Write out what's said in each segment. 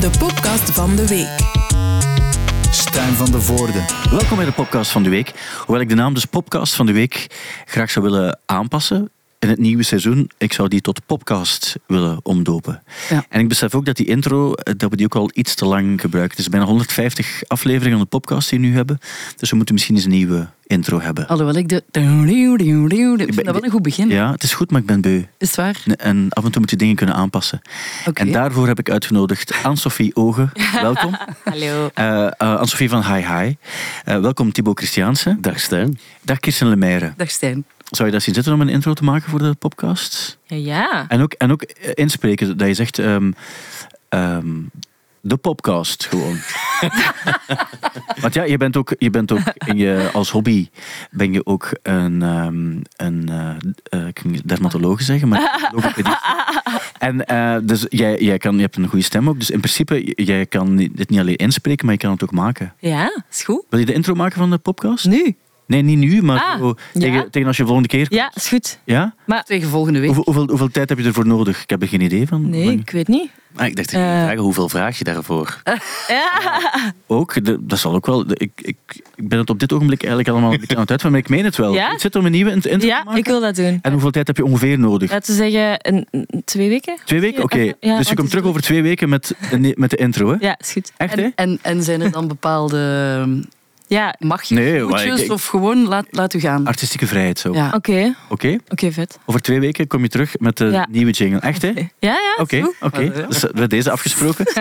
de podcast van de week. Stijn van de Voorde. Welkom bij de podcast van de week. Hoewel ik de naam dus podcast van de week graag zou willen aanpassen in het nieuwe seizoen, ik zou die tot podcast willen omdopen. Ja. En ik besef ook dat die intro, eh, dat we die ook al iets te lang gebruiken. Het is bijna 150 afleveringen van de podcast die we nu hebben. Dus we moeten misschien eens een nieuwe intro hebben. Alhoewel ik de... Ik vind dat wel een goed begin. Ja, het is goed, maar ik ben beu. Is het waar? En af en toe moet je dingen kunnen aanpassen. Oké. En daarvoor heb ik uitgenodigd Anne-Sophie Ogen. Welkom. Hallo. Eh eh, Anne-Sophie van Hi Hi. Eh, welkom Thibaut Christiaanse. Dag Stijn. Dag Kirsten Lemaire. Dag Stijn. Zou je dat zien zitten om een intro te maken voor de podcast? Ja, ja. En ook, en ook eh, inspreken, dat je zegt... ehm, ehm, de podcast gewoon. Want ja, je bent ook, je bent ook in je, als hobby ben je ook een, ehm, een eh, eh, dermatoloog zeggen, maar. En eh, dus jij, jij kan, je hebt een goede stem ook, dus in principe, jij kan dit niet alleen inspreken, maar je kan het ook maken. Ja, is goed. Wil je de intro maken van de podcast? Nu? Nee, niet nu, maar Ah, zo ja. tegen, als je volgende keer... Ja, is goed. Ja? Maar Tegen volgende week. Hoeveel, hoeveel, hoeveel tijd heb je ervoor nodig? Ik heb er geen idee van. nee, ik weet niet. Ah, ik dacht, ik Eh. vragen hoeveel vraag je daarvoor? Ook, de- dat zal ook wel. de- Ik, ik, ik ben het op dit ogenblik eigenlijk allemaal een beetje aan het uitvinden, maar ik meen het wel. Ja? Het zit om een nieuwe intro te Ja, maken. ik wil dat doen. En hoeveel tijd heb je ongeveer nodig? Laten we zeggen, een, twee weken? Twee weken? Oké. Ja, dus je komt terug over twee weken met, de- met de intro, hè? Ja, is goed. Echt, hè? En, en, en zijn er dan bepaalde ehm, Ja, mag je Nee, ik- of gewoon laat, laat u gaan? Artistieke vrijheid zo. Ja. oké. Oké? Oké, vet. Over twee weken kom je terug met de Ja. nieuwe jingle. Echt, hè? Ja, ja, Oké, oké. Dus we hebben deze afgesproken.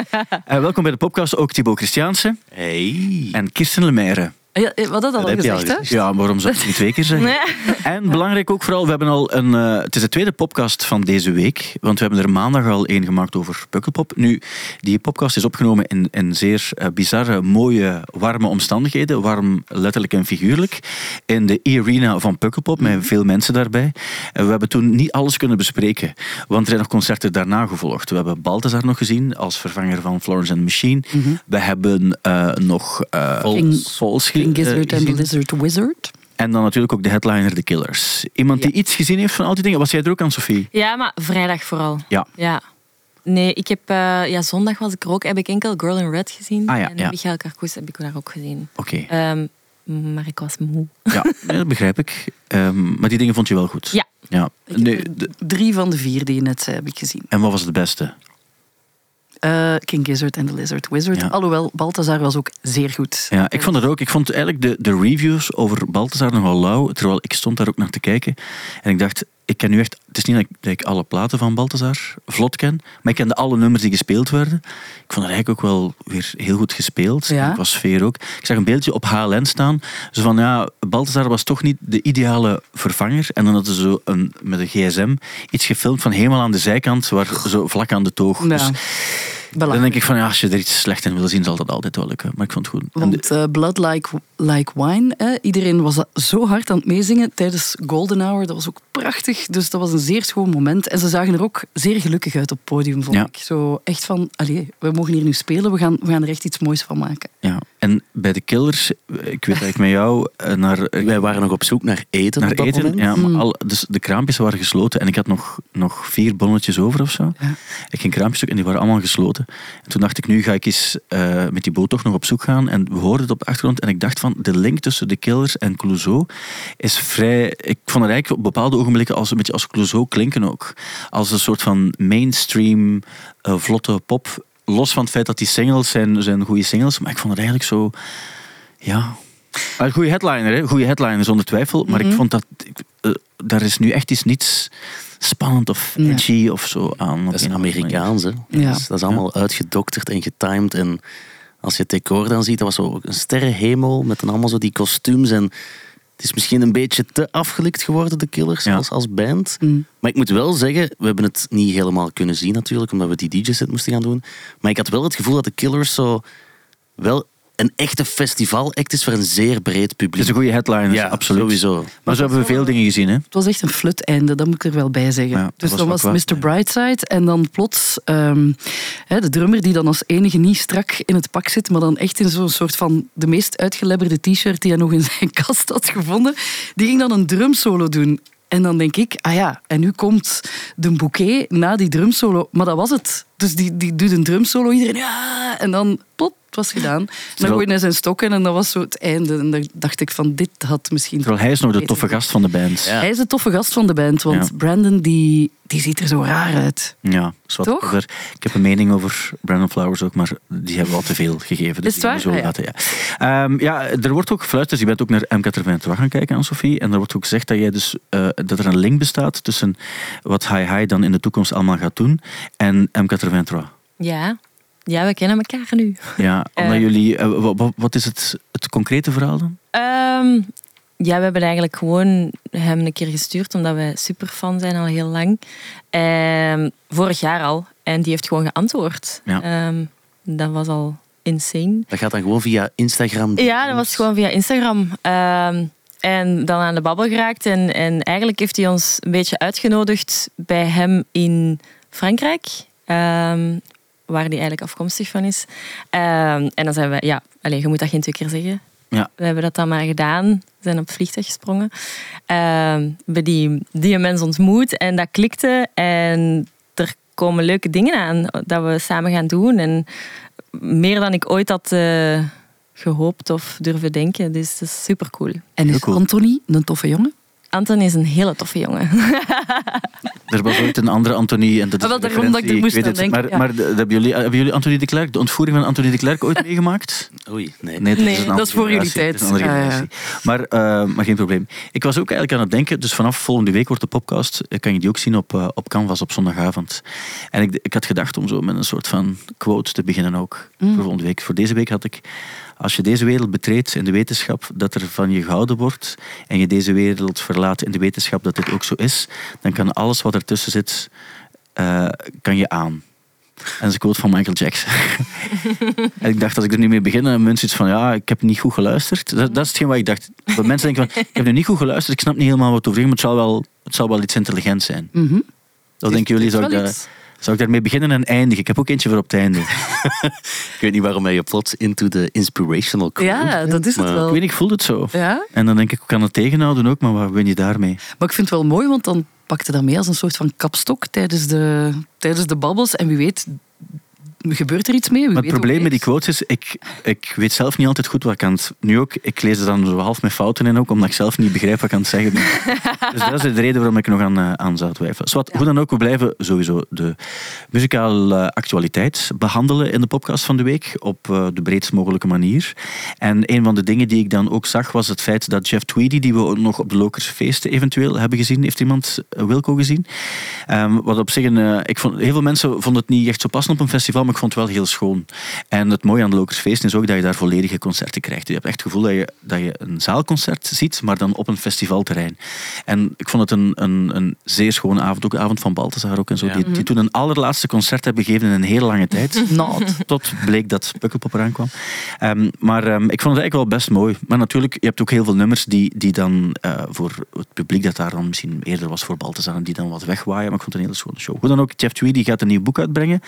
Eh, welkom bij de podcast, ook Thibaut Christiaanse Hey. en Kirsten Lemaire. Ja, eh, wat had dat al heb je al gezegd, hè? gezegd. Ja, waarom zou ik het niet twee keer zeggen? Nee. En belangrijk ook vooral, we hebben al een. eh, het is de tweede podcast van deze week. Want we hebben er maandag al één gemaakt over Pukkelpop. Nu, die podcast is opgenomen in, in zeer eh, bizarre, mooie, warme omstandigheden. Warm, letterlijk en figuurlijk. In de arena van Pukkelpop, met veel mensen daarbij. En we hebben toen niet alles kunnen bespreken. Want er zijn nog concerten daarna gevolgd. We hebben Balthazar nog gezien als vervanger van Florence and the Machine. We hebben eh, nog eh King- Falls Gizzard eh, and the. Lizard Wizard. En dan natuurlijk ook de headliner The Killers. Iemand die iets gezien heeft van al die dingen. Was jij er ook aan, Sophie? Ja, maar vrijdag vooral. Ja. Ja. Nee, ik heb... eh, ja, zondag was ik er ook. Heb ik enkel Girl in Red gezien. Ah, ja, en ja. Michael Carcous heb ik daar ook gezien. Oké. Ehm, maar ik was moe. Ja, nee, dat begrijp ik. Ehm, maar die dingen vond je wel goed? Ja. ja. Nee, de- drie van de vier die je net zei, heb ik gezien. en wat was het beste? Eh, King Gizzard and the Lizard Wizard. Ja. Alhoewel, Balthazar was ook zeer goed. Ja, ik vond het ook. Ik vond eigenlijk de, de reviews over Balthazar nogal lauw. Terwijl ik stond daar ook naar te kijken. En ik dacht, ik ken nu echt... Het is niet dat ik, dat ik alle platen van Balthazar vlot ken. Maar ik kende alle nummers die gespeeld werden. Ik vond het eigenlijk ook wel weer heel goed gespeeld. Ja. Qua sfeer ook. Ik zag een beeldje op HLN staan. Zo van, ja, Balthazar was toch niet de ideale vervanger. En dan hadden ze zo een, met een gsm iets gefilmd van helemaal aan de zijkant. Waar, zo vlak aan de toog. Ja. Dus dan denk ik van, ja, als je er iets slecht in wil zien, zal dat altijd wel lukken. Maar ik vond het goed. Want eh, Blood like, like Wine, hè, iedereen was zo hard aan het meezingen tijdens Golden Hour. Dat was ook prachtig. Dus dat was een zeer schoon moment. En ze zagen er ook zeer gelukkig uit op het podium, vond Ja. ik. Zo echt van, allee, we mogen hier nu spelen, we gaan, we gaan er echt iets moois van maken. Ja, en bij de Killers, ik weet dat ik met jou eh, naar, Wij waren nog op zoek naar eten naar op dat eten. moment. Ja, maar al, dus de kraampjes waren gesloten en ik had nog, nog vier bonnetjes over of zo. Ja. Ik ging kraampjes zoeken en die waren allemaal gesloten. En toen dacht ik, nu ga ik eens eh, met die boot toch nog op zoek gaan. En we hoorden het op de achtergrond en ik dacht van, de link tussen de Killers en Clouseau is vrij... Ik vond het eigenlijk op bepaalde ogenblikken als een beetje als Clouseau klinken ook. Als een soort van mainstream, eh, vlotte pop. Los van het feit dat die singles zijn, zijn goede singles, maar ik vond het eigenlijk zo... Ja, een goede headliner, hè? goede headliner zonder twijfel. Maar ik vond dat ik, eh, daar is nu echt iets niets spannend of Ja. edgy of zo aan. Dat is Amerikaans, hè. Ja. Dat, is, dat is allemaal uitgedokterd en getimed. En als je het decor dan ziet, dat was zo een sterrenhemel met dan allemaal zo die kostuums. En het is misschien een beetje te afgelikt geworden, de Killers, Ja. als, als band. Mm. Maar ik moet wel zeggen, we hebben het niet helemaal kunnen zien natuurlijk, omdat we die DJ-set moesten gaan doen. Maar ik had wel het gevoel dat de Killers zo wel een echte festivalact is voor een zeer breed Het publiek. is een goede headliner, ja, absoluut. sowieso. Maar zo hebben we veel dingen gezien. Hè? Het was echt een flut einde, dat moet ik er wel bij zeggen. Ja, dat dus was dan was Mr. Brightside en dan plots ehm, hè, de drummer die dan als enige niet strak in het pak zit, maar dan echt in zo'n soort van de meest uitgelebberde t-shirt die hij nog in zijn kast had gevonden, die ging dan een drumsolo doen. En dan denk ik, ah ja, en nu komt de bouquet na die drumsolo. Maar dat was het. Dus die, die doet een drumsolo, iedereen ja. En dan, plop, het was gedaan. En dan Terwijl- gooide hij zijn stokken en dat was zo het einde. En dan dacht ik van, dit had misschien... Terwijl hij is nog de toffe gast van de band. Ja. Hij is de toffe gast van de band, want Ja. Brandon die, die ziet er zo raar uit. Ja, Toch? Ik heb een mening over Brandon Flowers ook, maar die hebben we al te veel gegeven. Dus Is het waar? Zo Ah, ja. laten, ja. Ehm, ja, er wordt ook gefluisterd, dus je bent ook naar MK23 gaan kijken, aan Sophie. En er wordt ook gezegd dat, jij dus, eh, dat er een link bestaat tussen wat Hi Hi dan in de toekomst allemaal gaat doen en MK23. Ja. Ja, we kennen elkaar nu. Ja, omdat Eh. jullie... eh, wa- wa- wat is het, het concrete verhaal dan? Ehm, ja, we hebben eigenlijk gewoon hem een keer gestuurd, omdat wij superfan zijn al heel lang. Ehm, vorig jaar al. En die heeft gewoon geantwoord. Ja. Ehm, dat was al insane. Dat gaat dan gewoon via Instagram. Ja, dat was gewoon via Instagram. En dan aan de babbel geraakt. En, en eigenlijk heeft hij ons een beetje uitgenodigd bij hem in Frankrijk. ehm, waar hij eigenlijk afkomstig van is. Ehm, en dan zijn we... Ja, allez, je moet dat geen twee keer zeggen. Ja. We hebben dat dan maar gedaan. zijn op het vliegtuig gesprongen. Ehm, we hebben die, die mens ontmoet. En dat klikte. En er komen leuke dingen aan dat we samen gaan doen. En meer dan ik ooit had eh, gehoopt of durven denken. Dus dat is super cool. En is cool. Anthony een toffe jongen? Anton is een hele toffe jongen. Er was ooit een andere Anthony. En dat is Ah, wel, daarom dat ik er moest aan het. denken, Maar, ja. maar de- hebben, jullie, hebben jullie Anthony de Klerk, de ontvoering van Anthony de Klerk ooit meegemaakt? Oei, nee. Nee, dat, Nee, is, een dat andere is voor jullie generatie. tijd. Ja. Maar, eh, maar geen probleem. Ik was ook eigenlijk aan het denken, dus vanaf volgende week wordt de podcast, eh, kan je die ook zien op, eh, op Canvas op zondagavond. En ik, ik had gedacht om zo met een soort van quote te beginnen ook Mm. voor volgende week. Voor deze week had ik, als je deze wereld betreedt in de wetenschap dat er van je gehouden wordt en je deze wereld verlaat in de wetenschap dat dit ook zo is, dan kan alles wat ertussen zit, eh, kan je aan. En dat is een quote van Michael Jackson. en ik dacht, als ik er nu mee begin, dan mensen iets van, ja, ik heb niet goed geluisterd. Dat, dat is hetgeen wat ik dacht. Dat mensen denken van, ik heb nu niet goed geluisterd, ik snap niet helemaal wat over ging, maar het zal wel, het zal wel iets intelligents zijn. Mhm. Wat denken jullie, zou ik, daar. Zou ik daarmee beginnen en eindigen? Ik heb ook eentje voor op het einde. Ik weet niet waarom je plots into the inspirational quote Ja, dat is het maar- wel. Ik weet niet, ik voelde het zo. Ja? En dan denk ik, ik kan het tegenhouden ook, maar wat win je daarmee? Maar ik vind het wel mooi, want dan pakte dat mee als een soort van kapstok tijdens de, tijdens de babbels. En wie weet, gebeurt er iets mee? Wie Maar het probleem met die quotes is, ik, ik weet zelf niet altijd goed wat ik aan het... Nu ook, ik lees er dan zo half met fouten in ook, omdat ik zelf niet begrijp wat ik aan het zeggen ben. dus dat is de reden waarom ik nog aan, eh, aan zou twijfelen. Zwat, Hoe dan ook, we blijven sowieso de muzikale actualiteit behandelen in de podcast van de week, op eh, de breedst mogelijke manier. En een van de dingen die ik dan ook zag, was het feit dat Jeff Tweedy, die we ook nog op de Lokersfeesten eventueel hebben gezien, heeft iemand eh, Wilco gezien? Ehm, wat op zich een... ik vond, heel veel mensen vonden het niet echt zo passen op een festival, maar ik vond het wel heel schoon. En het mooie aan de Lokersfeesten is ook dat je daar volledige concerten krijgt. Je hebt echt het gevoel dat je, dat je een zaalconcert ziet, maar dan op een festivalterrein. En ik vond het een, een, een zeer schone avond. Ook de avond van Balthazar ook en zo. Ja. Die, die toen een allerlaatste concert hebben gegeven in een hele lange tijd. Nou, Tot bleek dat Pukkelpop eraan kwam. Ehm, maar ehm, ik vond het eigenlijk wel best mooi. Maar natuurlijk, je hebt ook heel veel nummers die, die dan eh, voor het publiek dat daar dan misschien eerder was voor Balthazar, en die dan wat wegwaaien. Maar ik vond het een hele schone show. Hoe dan ook, Jeff Tweedy gaat een nieuw boek uitbrengen.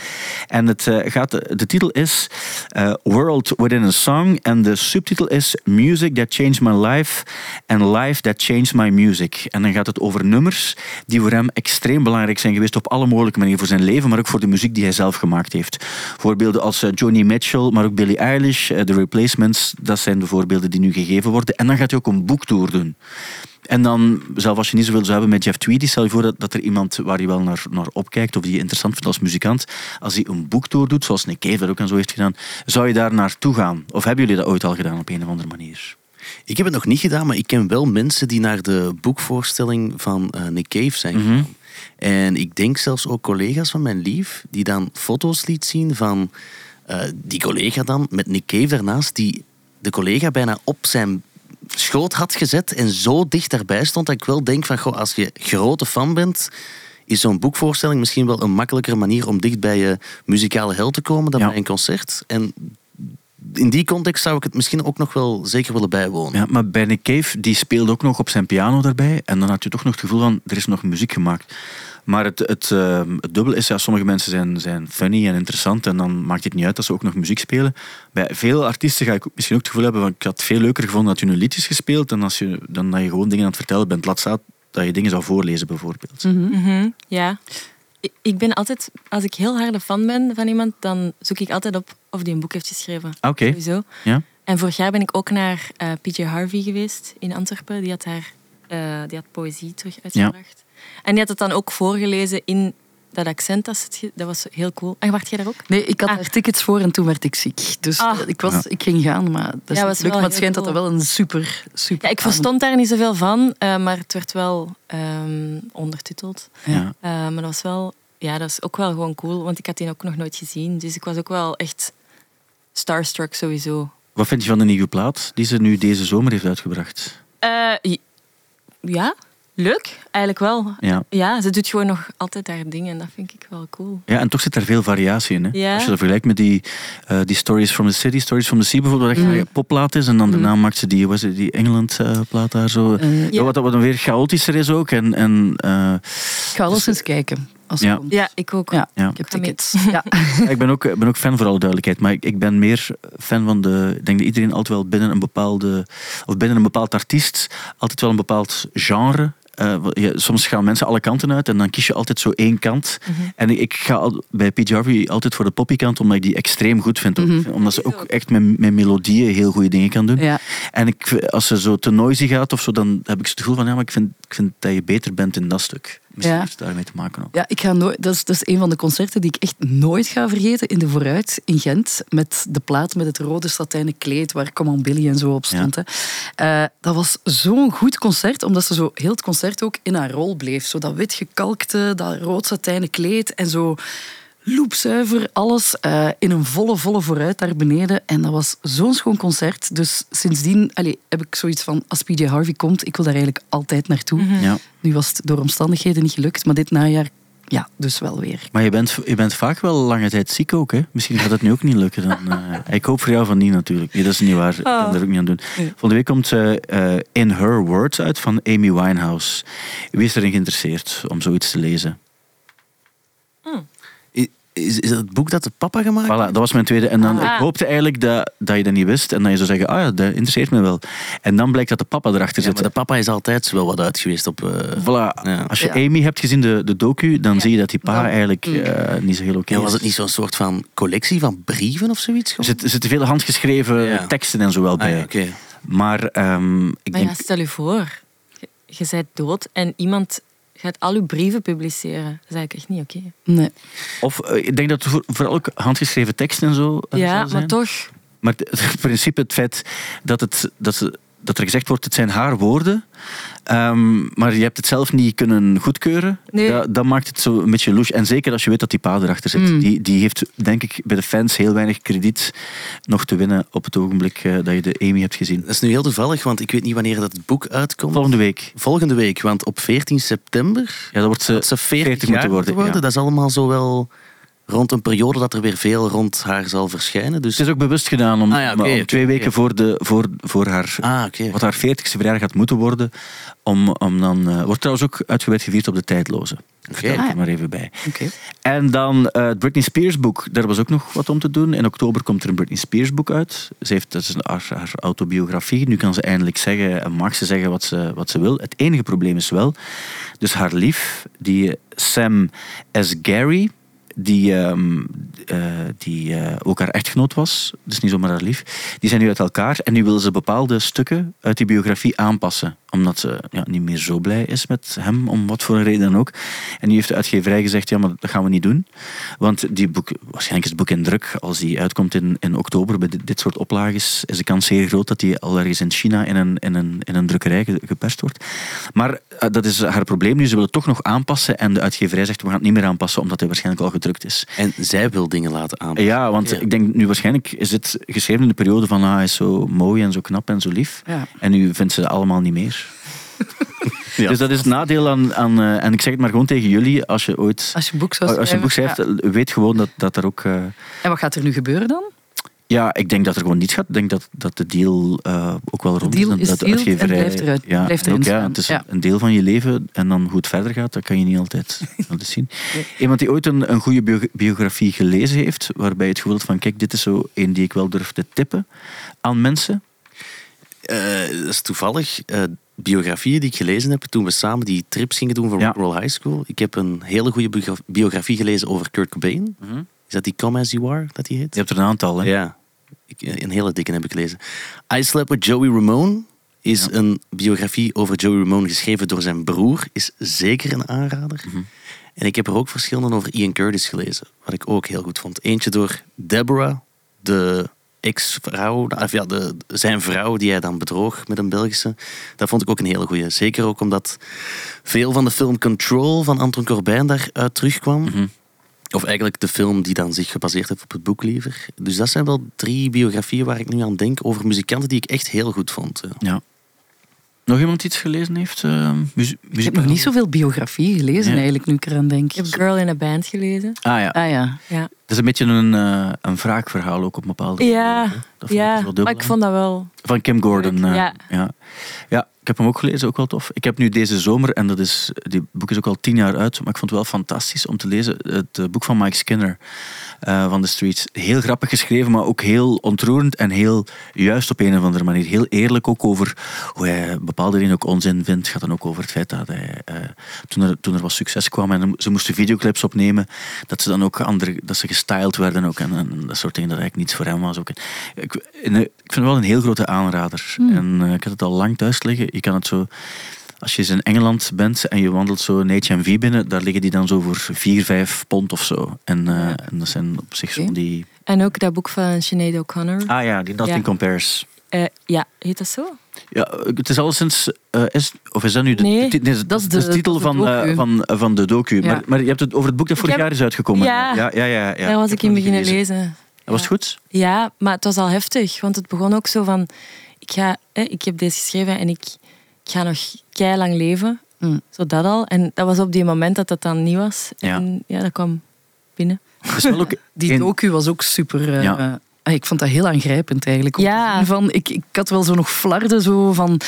En het, eh, gaat, de titel is eh, World Within a Song. En de subtitel is Music That Changed My Life and Life That Changed My Music. En dan gaat het over nummers die voor hem extreem belangrijk zijn geweest op alle mogelijke manieren. Voor zijn leven, maar ook voor de muziek die hij zelf gemaakt heeft. Voorbeelden als eh, Joni Mitchell, maar ook Billie Eilish, eh, The Replacements. Dat zijn de voorbeelden die nu gegeven worden. En dan gaat hij ook een boektour doen. En dan, zelf als je niet zoveel zou hebben met Jeff Tweedy, stel je voor dat, dat er iemand waar je wel naar, naar opkijkt of die je interessant vindt als muzikant, als hij een boektour doet, zoals Nick Cave dat ook en zo heeft gedaan, zou je daar naartoe gaan? Of hebben jullie dat ooit al gedaan op een of andere manier? Ik heb het nog niet gedaan, maar ik ken wel mensen die naar de boekvoorstelling van eh, Nick Cave zijn Mhm. gegaan. En ik denk zelfs ook collega's van mijn lief, die dan foto's liet zien van eh, die collega dan met Nick Cave daarnaast, die de collega bijna op zijn schoot had gezet en zo dicht daarbij stond dat ik wel denk van, goh, als je grote fan bent, is zo'n boekvoorstelling misschien wel een makkelijkere manier om dicht bij je muzikale held te komen dan Ja. bij een concert. En in die context zou ik het misschien ook nog wel zeker willen bijwonen. Ja, maar Nick Cave, die speelde ook nog op zijn piano daarbij. En dan had je toch nog het gevoel van, er is nog muziek gemaakt. Maar het, het, eh, het dubbele is, ja, sommige mensen zijn, zijn funny en interessant. En dan maakt het niet uit dat ze ook nog muziek spelen. Bij veel artiesten ga ik ook misschien ook het gevoel hebben van, ik had het veel leuker gevonden dat je nu liedjes gespeeld dan, als je, dan dat je gewoon dingen aan het vertellen bent. Laat staan dat je dingen zou voorlezen, bijvoorbeeld. Mhm, ja. Ik- ben altijd, als ik heel harde fan ben van iemand, dan zoek ik altijd op of die een boek heeft geschreven. Ah, Oké, Sowieso. ja. En vorig jaar ben ik ook naar eh, PJ Harvey geweest in Antwerpen. Die had daar eh, die had poëzie terug uitgebracht. En die had het dan ook voorgelezen in dat accent. Dat, was heel cool. En wacht jij daar ook? Nee, ik had Ah. daar tickets voor en toen werd ik ziek. Dus Ah. ik, was, ik ging gaan, maar dat is Ja, was wel Maar het schijnt dat dat wel een super, super... Ja, ik verstond daar niet zoveel van, eh, maar het werd wel ehm, ondertiteld. Ja. Eh, maar dat was wel, ja, dat is ook wel gewoon cool, want ik had die ook nog nooit gezien. Dus ik was ook wel echt starstruck sowieso. Wat vind je van de nieuwe plaat die ze nu deze zomer heeft uitgebracht? Eh, ja, leuk, eigenlijk wel. Ja. Ja, ze doet gewoon nog altijd haar dingen en dat vind ik wel cool. Ja, en toch zit er veel variatie in. Hè? Ja. Als je dat vergelijkt met die, eh, die Stories from the City, Stories from the Sea bijvoorbeeld, waar echt Mm. een popplaat is. En dan daarna maakt ze die, was het, die Engeland-plaat daar zo. Eh, Ja, wat, wat dan weer chaotischer is ook. En, en, eh, ik ga alles eens kijken. Als het Ja. komt. Ja, ik ook. Ja, Ja. ik heb tickets. Ja. ik ben ook, ik ben ook fan voor alle duidelijkheid. Maar ik, ik ben meer fan van de... Ik denk dat iedereen altijd wel binnen een bepaalde... Of binnen een bepaald artiest altijd wel een bepaald genre... eh, ja, soms gaan mensen alle kanten uit en dan kies je altijd zo één kant. En ik, ga al, bij Pete Harvey altijd voor de poppykant, omdat ik die extreem goed vind. ook. Mhm. Omdat ze ook echt met, met melodieën heel goede dingen kan doen. Ja. En ik, als ze zo te noisy gaat of zo, dan heb ik het gevoel van ja, maar ik vind, ik vind dat je beter bent in dat stuk. Misschien Ja. heeft het daarmee te maken ook. Ja, ik ga nooit, dat, is, dat is een van de concerten die ik echt nooit ga vergeten in de Vooruit in Gent. Met de plaat met het rode satijnen kleed waar Come on Billy en zo op stond. Hè. Eh, dat was zo'n goed concert, omdat ze zo heel het concert ook in haar rol bleef. Zo dat wit gekalkte, dat rood satijnen kleed en zo loepzuiver alles eh, in een volle, volle vooruit daar beneden. En dat was zo'n schoon concert. Dus sindsdien allee, heb ik zoiets van, als PJ Harvey komt, ik wil daar eigenlijk altijd naartoe. Ja. Nu was het door omstandigheden niet gelukt, maar dit najaar, ja, dus wel weer. Maar je bent, je bent vaak wel lange tijd ziek ook, hè? Misschien gaat het nu ook niet lukken. Dan, eh, ik hoop voor jou van niet natuurlijk. Nee, dat is niet waar. Ik kan er ook niet aan doen. Nee. Volgende week komt eh, eh, In Her Words uit van Amy Winehouse. Wie is erin geïnteresseerd om zoiets te lezen? Is, is dat het boek dat de papa gemaakt Voilà, dat was mijn tweede. En dan, Ah. ik hoopte eigenlijk dat, dat je dat niet wist. En dat je zou zeggen, ah ja, dat interesseert me wel. En dan blijkt dat de papa erachter Ja, zit. maar de papa is altijd wel wat uit geweest op... eh, Voilà. Ja. Als je Ja. Amy hebt gezien, de, de docu, dan Ja. zie je dat die pa eigenlijk Mm. eh, niet zo heel oké ja, is. was het niet zo'n soort van collectie van brieven of zoiets? Er zitten, er zitten veel handgeschreven Ja. teksten en zo wel Ah, bij. ja, oké. Maar ehm, ik Maar denk... ja, stel je voor, je, je bent dood en iemand gaat al uw brieven publiceren. Dat is eigenlijk echt niet oké. Nee. Of eh, ik denk dat voor- vooral ook handgeschreven teksten en zo eh, Ja, maar toch. Maar het, het principe, het feit dat, het, dat, ze, dat er gezegd wordt, het zijn haar woorden, ehm, maar je hebt het zelf niet kunnen goedkeuren, Nee. dat, dat maakt het zo een beetje louche. En zeker als je weet dat die pa erachter zit. Mm. Die, die heeft, denk ik, bij de fans heel weinig krediet nog te winnen op het ogenblik eh, dat je de Amy hebt gezien. Dat is nu heel toevallig, want ik weet niet wanneer dat boek uitkomt. Volgende week. Volgende week, want op 14 september Ja, dan wordt ze, dat ze 40, 40 jaar moeten worden, ja. Dat is allemaal zo wel rond een periode dat er weer veel rond haar zal verschijnen. Dus... Het is ook bewust gedaan om, Ah ja, om twee weken voor, de, voor, voor haar Ah, oké. wat haar 40ste verjaardag gaat moeten worden. Om, om dan, eh, wordt trouwens ook uitgebreid gevierd op de tijdloze. Vertel ik Ah, er ja. maar even bij. Oké. En dan eh, het Britney Spears boek. Daar was ook nog wat om te doen. In oktober komt er een Britney Spears boek uit. Ze heeft, dat is een, haar, haar autobiografie. Nu kan ze eindelijk zeggen en mag ze zeggen wat ze, wat ze wil. Het enige probleem is wel, dus haar lief, die Sam S. Gary, die, ehm, eh, die eh, ook haar echtgenoot was, dus niet zomaar haar lief, die zijn nu uit elkaar en nu wil ze bepaalde stukken uit die biografie aanpassen. Omdat ze ja, niet meer zo blij is met hem, om wat voor een reden dan ook. En nu heeft de uitgeverij gezegd, ja, maar dat gaan we niet doen. Want die boek, waarschijnlijk is het boek in druk. Als die uitkomt in, in oktober bij dit, soort oplages, is de kans zeer groot dat die al ergens in China in een, in een, in een drukkerij ge- geperst wordt. Maar eh, dat is haar probleem nu. Ze willen het toch nog aanpassen. En de uitgeverij zegt, we gaan het niet meer aanpassen, omdat hij waarschijnlijk al gedrukt is. En zij wil dingen laten aanpassen. Ja, want Ja. ik denk nu waarschijnlijk is dit geschreven in de periode van ah, hij is zo mooi en zo knap en zo lief. Ja. En nu vindt ze het allemaal niet meer. Ja. Dus dat is het nadeel aan, aan eh, en ik zeg het maar gewoon tegen jullie, als je ooit Als je een boek als je boek schrijft, ja. weet gewoon dat, dat er ook... eh, En wat gaat er nu gebeuren dan? Ja, ik denk dat er gewoon niets gaat. Ik denk dat, dat de deal eh, ook wel rond deal is dat de sealed en uitgeverij- blijft eruit- ja, blijft en ook, erin ja. Het is Ja. een deel van je leven en dan hoe het verder gaat, dat kan je niet altijd, zien. Iemand die ooit een, een goede bio- biografie gelezen heeft, waarbij je het gevoel had van, kijk, dit is zo een die ik wel durf te tippen aan mensen. Eh, dat is toevallig. eh, biografieën die ik gelezen heb toen we samen die trips gingen doen voor Ja. Rock'n'Roll High School. Ik heb een hele goede biogra- biografie gelezen over Kurt Cobain. Is dat die Come As You Are, dat die heet? Je hebt er een aantal, hè? Ja, ik, eh, een hele dikke heb ik gelezen. I Slept With Joey Ramone is Ja. een biografie over Joey Ramone geschreven door zijn broer. Is zeker een aanrader. Mhm. En ik heb er ook verschillende over Ian Curtis gelezen, wat ik ook heel goed vond. Eentje door Deborah, de ex-vrouw, of ja, de, zijn vrouw die hij dan bedroog met een Belgische. Dat vond ik ook een hele goeie. Zeker ook omdat veel van de film Control van Anton Corbijn daaruit terugkwam. Mhm. Of eigenlijk de film die dan zich gebaseerd heeft op het boek liever. Dus dat zijn wel drie biografieën waar ik nu aan denk over muzikanten die ik echt heel goed vond. ja. Nog iemand iets gelezen heeft? muzie- Ik heb nog niet zoveel biografie gelezen Ja. eigenlijk, nu ik eraan denk. Ik heb Girl in a Band gelezen. Ah ja, Ah ja. Ja, is een beetje een, een wraakverhaal ook op een bepaalde ja, manier. Dat vond ik ja. wel dubbel, maar ik vond dat wel... Van Kim Gordon. Eh, ja. ja. Ja, ik heb hem ook gelezen, ook wel tof. Ik heb nu deze zomer, en dat is, die boek is ook al tien jaar uit, maar ik vond het wel fantastisch om te lezen. Het eh, boek van Mike Skinner van The Streets. Heel grappig geschreven, maar ook heel ontroerend en heel juist op een of andere manier. Heel eerlijk ook over hoe hij bepaalde dingen ook onzin vindt. Het gaat dan ook over het feit dat hij, toen, er, toen er wat succes kwam en ze moesten videoclips opnemen, dat ze dan ook andere, dat ze gestyled werden ook en, en dat soort dingen, dat eigenlijk niets voor hem was. Ook. Ik, ik vind het wel een heel grote aanrader. En eh, ik had het al lang thuis liggen. Je kan het zo... Als je eens in Engeland bent en je wandelt zo een HMV binnen, daar liggen die dan zo voor 4, 5 pond of zo. En, eh, en dat zijn op zich zo Oké. die... En ook dat boek van Sinead O'Connor. Ah ja, die Nothing Ja. Compares. Eh, ja, heet dat zo? Ja, het is alleszins... eh is, of is dat nu de, Nee, de, de- dat is de titel is de van, eh, van, van de docu. Ja. Maar, maar je hebt het over het boek dat vorig heb- jaar is uitgekomen. Ja. ja, ja. ja, ja. Daar was ik in beginnen gelezen. lezen. Dat was goed? Ja, maar het was al heftig. Want het begon ook zo van... Ik, ga, hè, ik heb deze geschreven en ik, ik ga nog kei lang leven. Mm. Zo dat al. En dat was op die moment dat dat dan niet was. En ja, dat kwam binnen. Ook Die docu was ook super... eh, Ja. ah, ik vond dat heel aangrijpend eigenlijk. Ja. Van, ik, ik had wel zo nog flarden zo van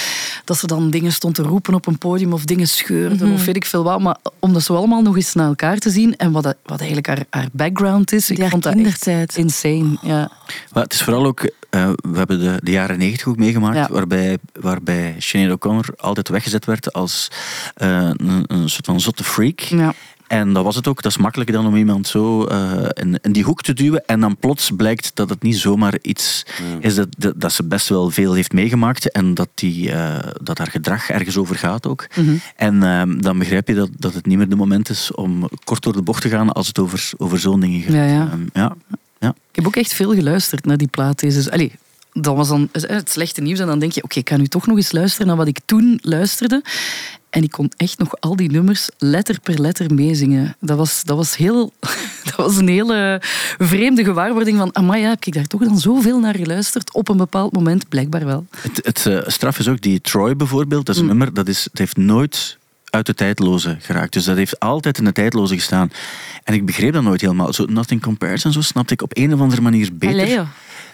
dat ze dan dingen stond te roepen op een podium of dingen scheurde Mhm. of weet ik veel wat. Maar om dat zo allemaal nog eens naar elkaar te zien en wat, dat- wat eigenlijk haar, haar background is, ik vond dat kindertijd. echt insane. Ja. Maar het is vooral ook, eh, we hebben de, de jaren negentig ook meegemaakt, Ja. waarbij, waarbij Sinead O'Connor altijd weggezet werd als eh, een, een soort van zotte freak. Ja. En dat was het ook. Dat is makkelijker dan om iemand zo eh, in, in die hoek te duwen. En dan plots blijkt dat het niet zomaar iets is dat, dat, dat ze best wel veel heeft meegemaakt. En dat, die, eh, dat haar gedrag ergens over gaat ook. Mhm. En ehm, dan begrijp je dat, dat het niet meer de moment is om kort door de bocht te gaan als het over, over zo'n dingen gaat. Ja, ja. Ehm, ja. Ik heb ook echt veel geluisterd naar die plaat. Allee, dat was dan het slechte nieuws. En dan denk je, oké, ik ga nu toch nog eens luisteren naar wat ik toen luisterde. En ik kon echt nog al die nummers letter per letter meezingen. Dat was, dat was, heel, dat was een hele vreemde gewaarwording van... Amai, ja, heb ik daar toch dan zoveel naar geluisterd? Op een bepaald moment, blijkbaar wel. Het, het eh, straf is ook die Troy bijvoorbeeld. Dat is een Mm. nummer dat is, het heeft nooit uit de tijdloze geraakt. Dus dat heeft altijd in de tijdloze gestaan. En ik begreep dat nooit helemaal. Zo Nothing Compares en zo snapte ik op een of andere manier beter. Allee.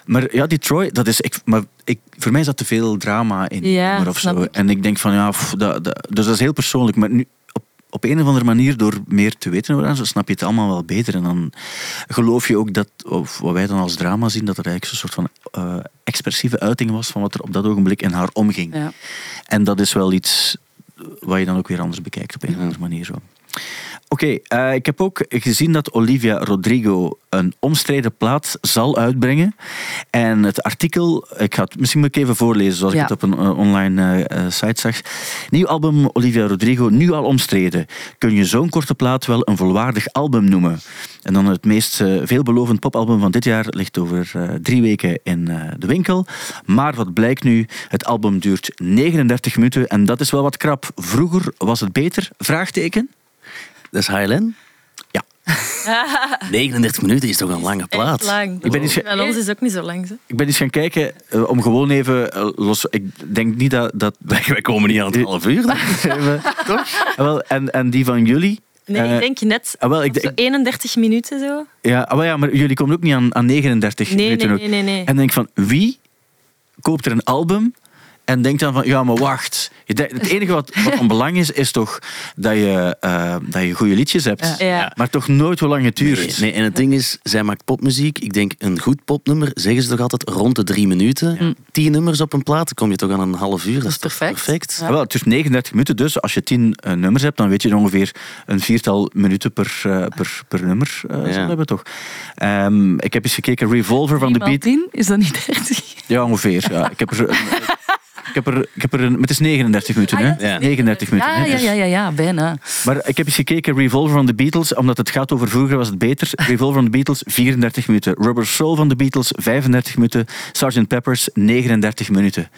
Maar ja, die Troy, dat is, ik, maar ik, voor mij zat te veel drama in. Ja, of zo. ik. En ik denk van ja, pff, dat, dat, dus dat is heel persoonlijk. Maar nu, op, op een of andere manier, door meer te weten over haar, zo snap je het allemaal wel beter. En dan geloof je ook dat, of wat wij dan als drama zien, dat er eigenlijk zo'n soort van eh, expressieve uiting was van wat er op dat ogenblik in haar omging. Ja. En dat is wel iets wat je dan ook weer anders bekijkt op een of andere manier. Zo. Oké, eh, ik heb ook gezien dat Olivia Rodrigo een omstreden plaat zal uitbrengen. En het artikel, ik ga het misschien moet ik even voorlezen zoals Ja. ik het op een eh, online eh, site zag. Nieuw album Olivia Rodrigo, nu al omstreden. Kun je zo'n korte plaat wel een volwaardig album noemen? En dan het meest veelbelovend popalbum van dit jaar ligt over drie weken in de winkel. Maar wat blijkt nu? Het album duurt 39 minuten en dat is wel wat krap. Vroeger was het beter? Vraagteken. Dat is Highland. Ja. 39 minuten is toch een lange plaat? Echt lang. Ik ben eens ons is ook niet zo lang. Zo. Ik ben eens gaan kijken eh, om gewoon even eh, los. Ik denk niet dat. dat Wij, wij komen niet aan het half uur. Toch? Wel, en, en die van jullie? Nee, Eh, ik denk net ah, wel, ik, zo denk- 31 minuten zo. ja, ah, wel, ja, maar jullie komen ook niet aan, aan 39 Nee, minuten. nee, ook. nee, nee, nee. En denk van wie koopt er een album En denkt dan van, ja, maar wacht. Het enige wat, wat van belang is, is toch dat je, eh, dat je goede liedjes hebt. Ja. Ja. Maar toch nooit hoe lang het duurt. Nee, nee, en het ding is, zij maakt popmuziek. Ik denk, een goed popnummer, zeggen ze toch altijd rond de drie minuten. Tien nummers op een plaat, dan kom je toch aan een half uur. Dat is perfect. perfect? Wel, het is 39 minuten, dus als je 10 eh, nummers hebt, dan weet je ongeveer een viertal minuten per, eh, per, per nummer Ja. zullen hebben, toch? Ehm, ik heb eens gekeken, Revolver van de Beat. in? Is dat niet 30? Ja, ongeveer. Ja. Ik heb er... Ik heb er, ik heb er een, het is 39 minuten, hè? Ah, ja, Ja. 39 minuten. Ja, hè, ja, dus- ja, ja, ja, bijna. Maar ik heb eens gekeken, Revolver van de Beatles, omdat het gaat over vroeger was het beter. Revolver van de Beatles, 34 minuten. Rubber Soul van de Beatles, 35 minuten. Sgt. Peppers, 39 minuten.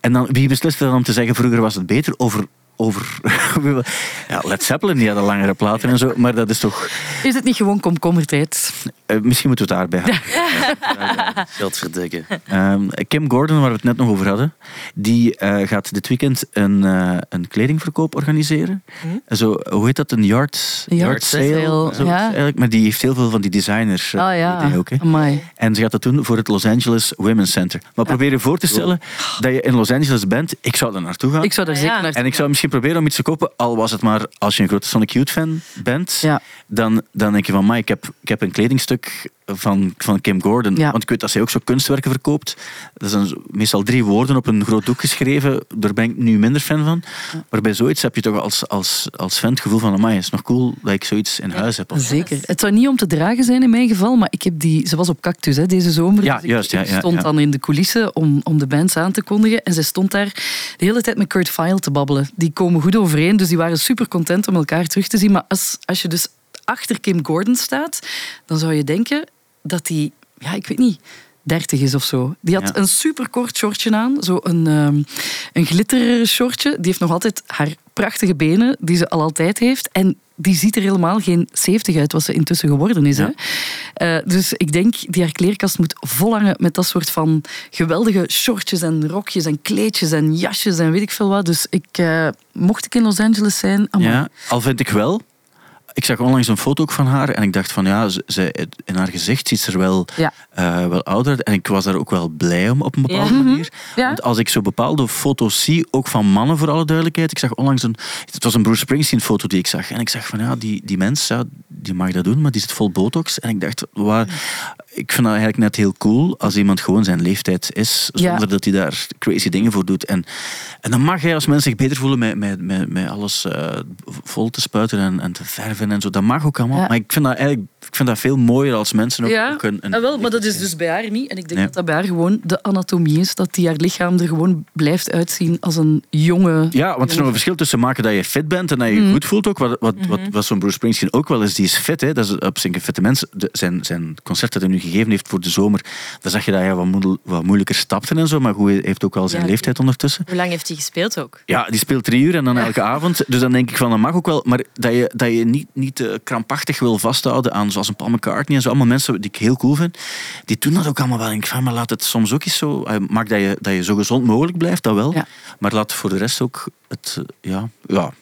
En dan, wie besliste dan om te zeggen, vroeger was het beter? Over... over ja, Led Zeppelin, die hadden langere platen en zo, maar dat is toch... Is het niet gewoon komkommertijd? eh, misschien moeten we het daarbij houden. Geld verdekken. Ehm, Kim Gordon, waar we het net nog over hadden, die eh, gaat dit weekend een, eh, een kledingverkoop organiseren. Zo, hoe heet dat? Een yard, Yard sale, Zo, ja. eigenlijk. Maar die heeft heel veel van die designers. Ah ja, ook. En ze gaat dat doen voor het Los Angeles Women's Center. Maar probeer je voor te stellen dat je in Los Angeles bent. Ik zou er naartoe gaan. Ik zou daar zeker ja. naartoe En ik zou misschien proberen om iets te kopen, al was het maar als je een grote Sonic Youth fan bent, Ja. dan, dan denk je van, maar ik heb, ik heb een kledingstuk van, van Kim Gordon. Ja. Want ik weet dat zij ook zo kunstwerken verkoopt. Dat zijn meestal drie woorden op een groot doek geschreven. Daar ben ik nu minder fan van. Maar bij zoiets heb je toch als, als, als fan het gevoel van, amai, het is nog cool dat ik zoiets in huis heb. Of- Zeker. Het zou niet om te dragen zijn in mijn geval, maar ik heb die, ze was op Cactus hè, deze zomer. Ja, Dus juist, ik stond dan in de coulissen om, om de bands aan te kondigen. En ze stond daar de hele tijd met Kurt Vile te babbelen. Die komen goed overeen, dus die waren super content om elkaar terug te zien. Maar als, als je dus achter Kim Gordon staat, dan zou je denken dat die, ja, ik weet niet, 30 is of zo. Die had Ja. een super kort shortje aan, zo een, ehm een glitter shortje. Die heeft nog altijd haar prachtige benen, die ze al altijd heeft. En die ziet er helemaal geen 70 uit, wat ze intussen geworden is. Ja. Hè? Eh, dus ik denk, die haar kleerkast moet volhangen met dat soort van geweldige shortjes en rokjes en kleedjes en jasjes en weet ik veel wat. Dus ik, eh, mocht ik in Los Angeles zijn, amai. Ja, al vind ik wel. Ik zag onlangs een foto ook van haar en ik dacht van ja, ze, in haar gezicht ziet ze er wel, Ja. eh, wel ouder. En ik was daar ook wel blij om op een bepaalde Ja. manier. Ja. Want als ik zo bepaalde foto's zie, ook van mannen voor alle duidelijkheid. Ik zag onlangs een, het was een Bruce Springsteen foto die ik zag. En ik zag van ja, die, die mens, ja, die mag dat doen, maar die zit vol botox. En ik dacht, waar, ik vind dat eigenlijk net heel cool als iemand gewoon zijn leeftijd is, Ja. zonder dat hij daar crazy dingen voor doet. En, en dan mag hij als mens zich beter voelen met, met, met, met alles eh, vol te spuiten en, en te verven en zo. Dat mag ook allemaal. Ja. Maar ik vind dat eigenlijk ik vind dat veel mooier als mensen ook, Ja, ook een, een ah, wel, maar dat is dus bij haar niet. En ik denk Nee. dat dat bij haar gewoon de anatomie is. Dat die haar lichaam er gewoon blijft uitzien als een jonge... Ja, want er is nog een verschil tussen maken dat je fit bent en dat je je goed voelt ook. Wat, wat, wat, wat zo'n Bruce Springsteen ook wel is, die is fit. Hè. Dat is op zich een fitte mens. De- zijn, zijn concert dat hij nu gegeven heeft voor de zomer, daar zag je dat hij wat, moedel- wat moeilijker stapte en zo. Maar goed, hij heeft ook al zijn Ja. leeftijd ondertussen. Hoe lang heeft hij gespeeld ook? Ja, die speelt drie uur en dan elke avond. Dus dan denk ik van, dat mag ook wel. Maar dat je, dat je niet, niet eh, krampachtig wil vasthouden aan zoals een Paul McCartney en zo. Allemaal mensen die ik heel cool vind. Die doen dat ook allemaal wel. En ik van, maar laat het soms ook eens zo... eh, Maak dat je, dat je zo gezond mogelijk blijft, dat wel. Ja. Maar laat voor de rest ook het... eh, ja, ja.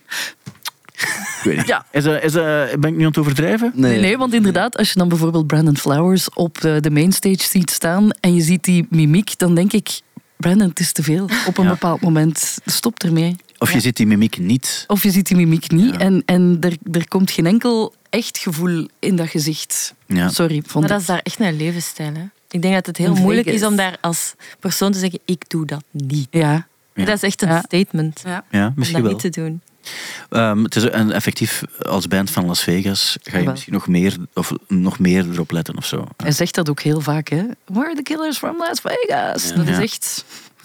Ik weet niet. Ja. Is, dat- is, ben ik nu aan het overdrijven? Nee, nee, want inderdaad, als je dan bijvoorbeeld Brandon Flowers op de, de mainstage ziet staan en je ziet die mimiek, dan denk ik, Brandon, het is te veel. Op een Ja. bepaald moment, stop ermee. Of je ziet die mimiek niet. Of je ziet die mimiek niet Ja. en, en er, er komt geen enkel echt gevoel in dat gezicht. Ja. Sorry, vond Maar ik. dat is daar echt een levensstijl. Hè? Ik denk dat het heel moeilijk is om daar als persoon te zeggen, ik doe dat niet. Ja. Ja. Dat is echt een Ja. statement. ja. Ja, Om dat wel. niet te doen. Ehm, het is een, effectief, als band van Las Vegas ga je Jawel. misschien nog meer, of nog meer erop letten of zo. Hij zegt dat ook heel vaak, hè. Where are the killers from Las Vegas? Dat is echt...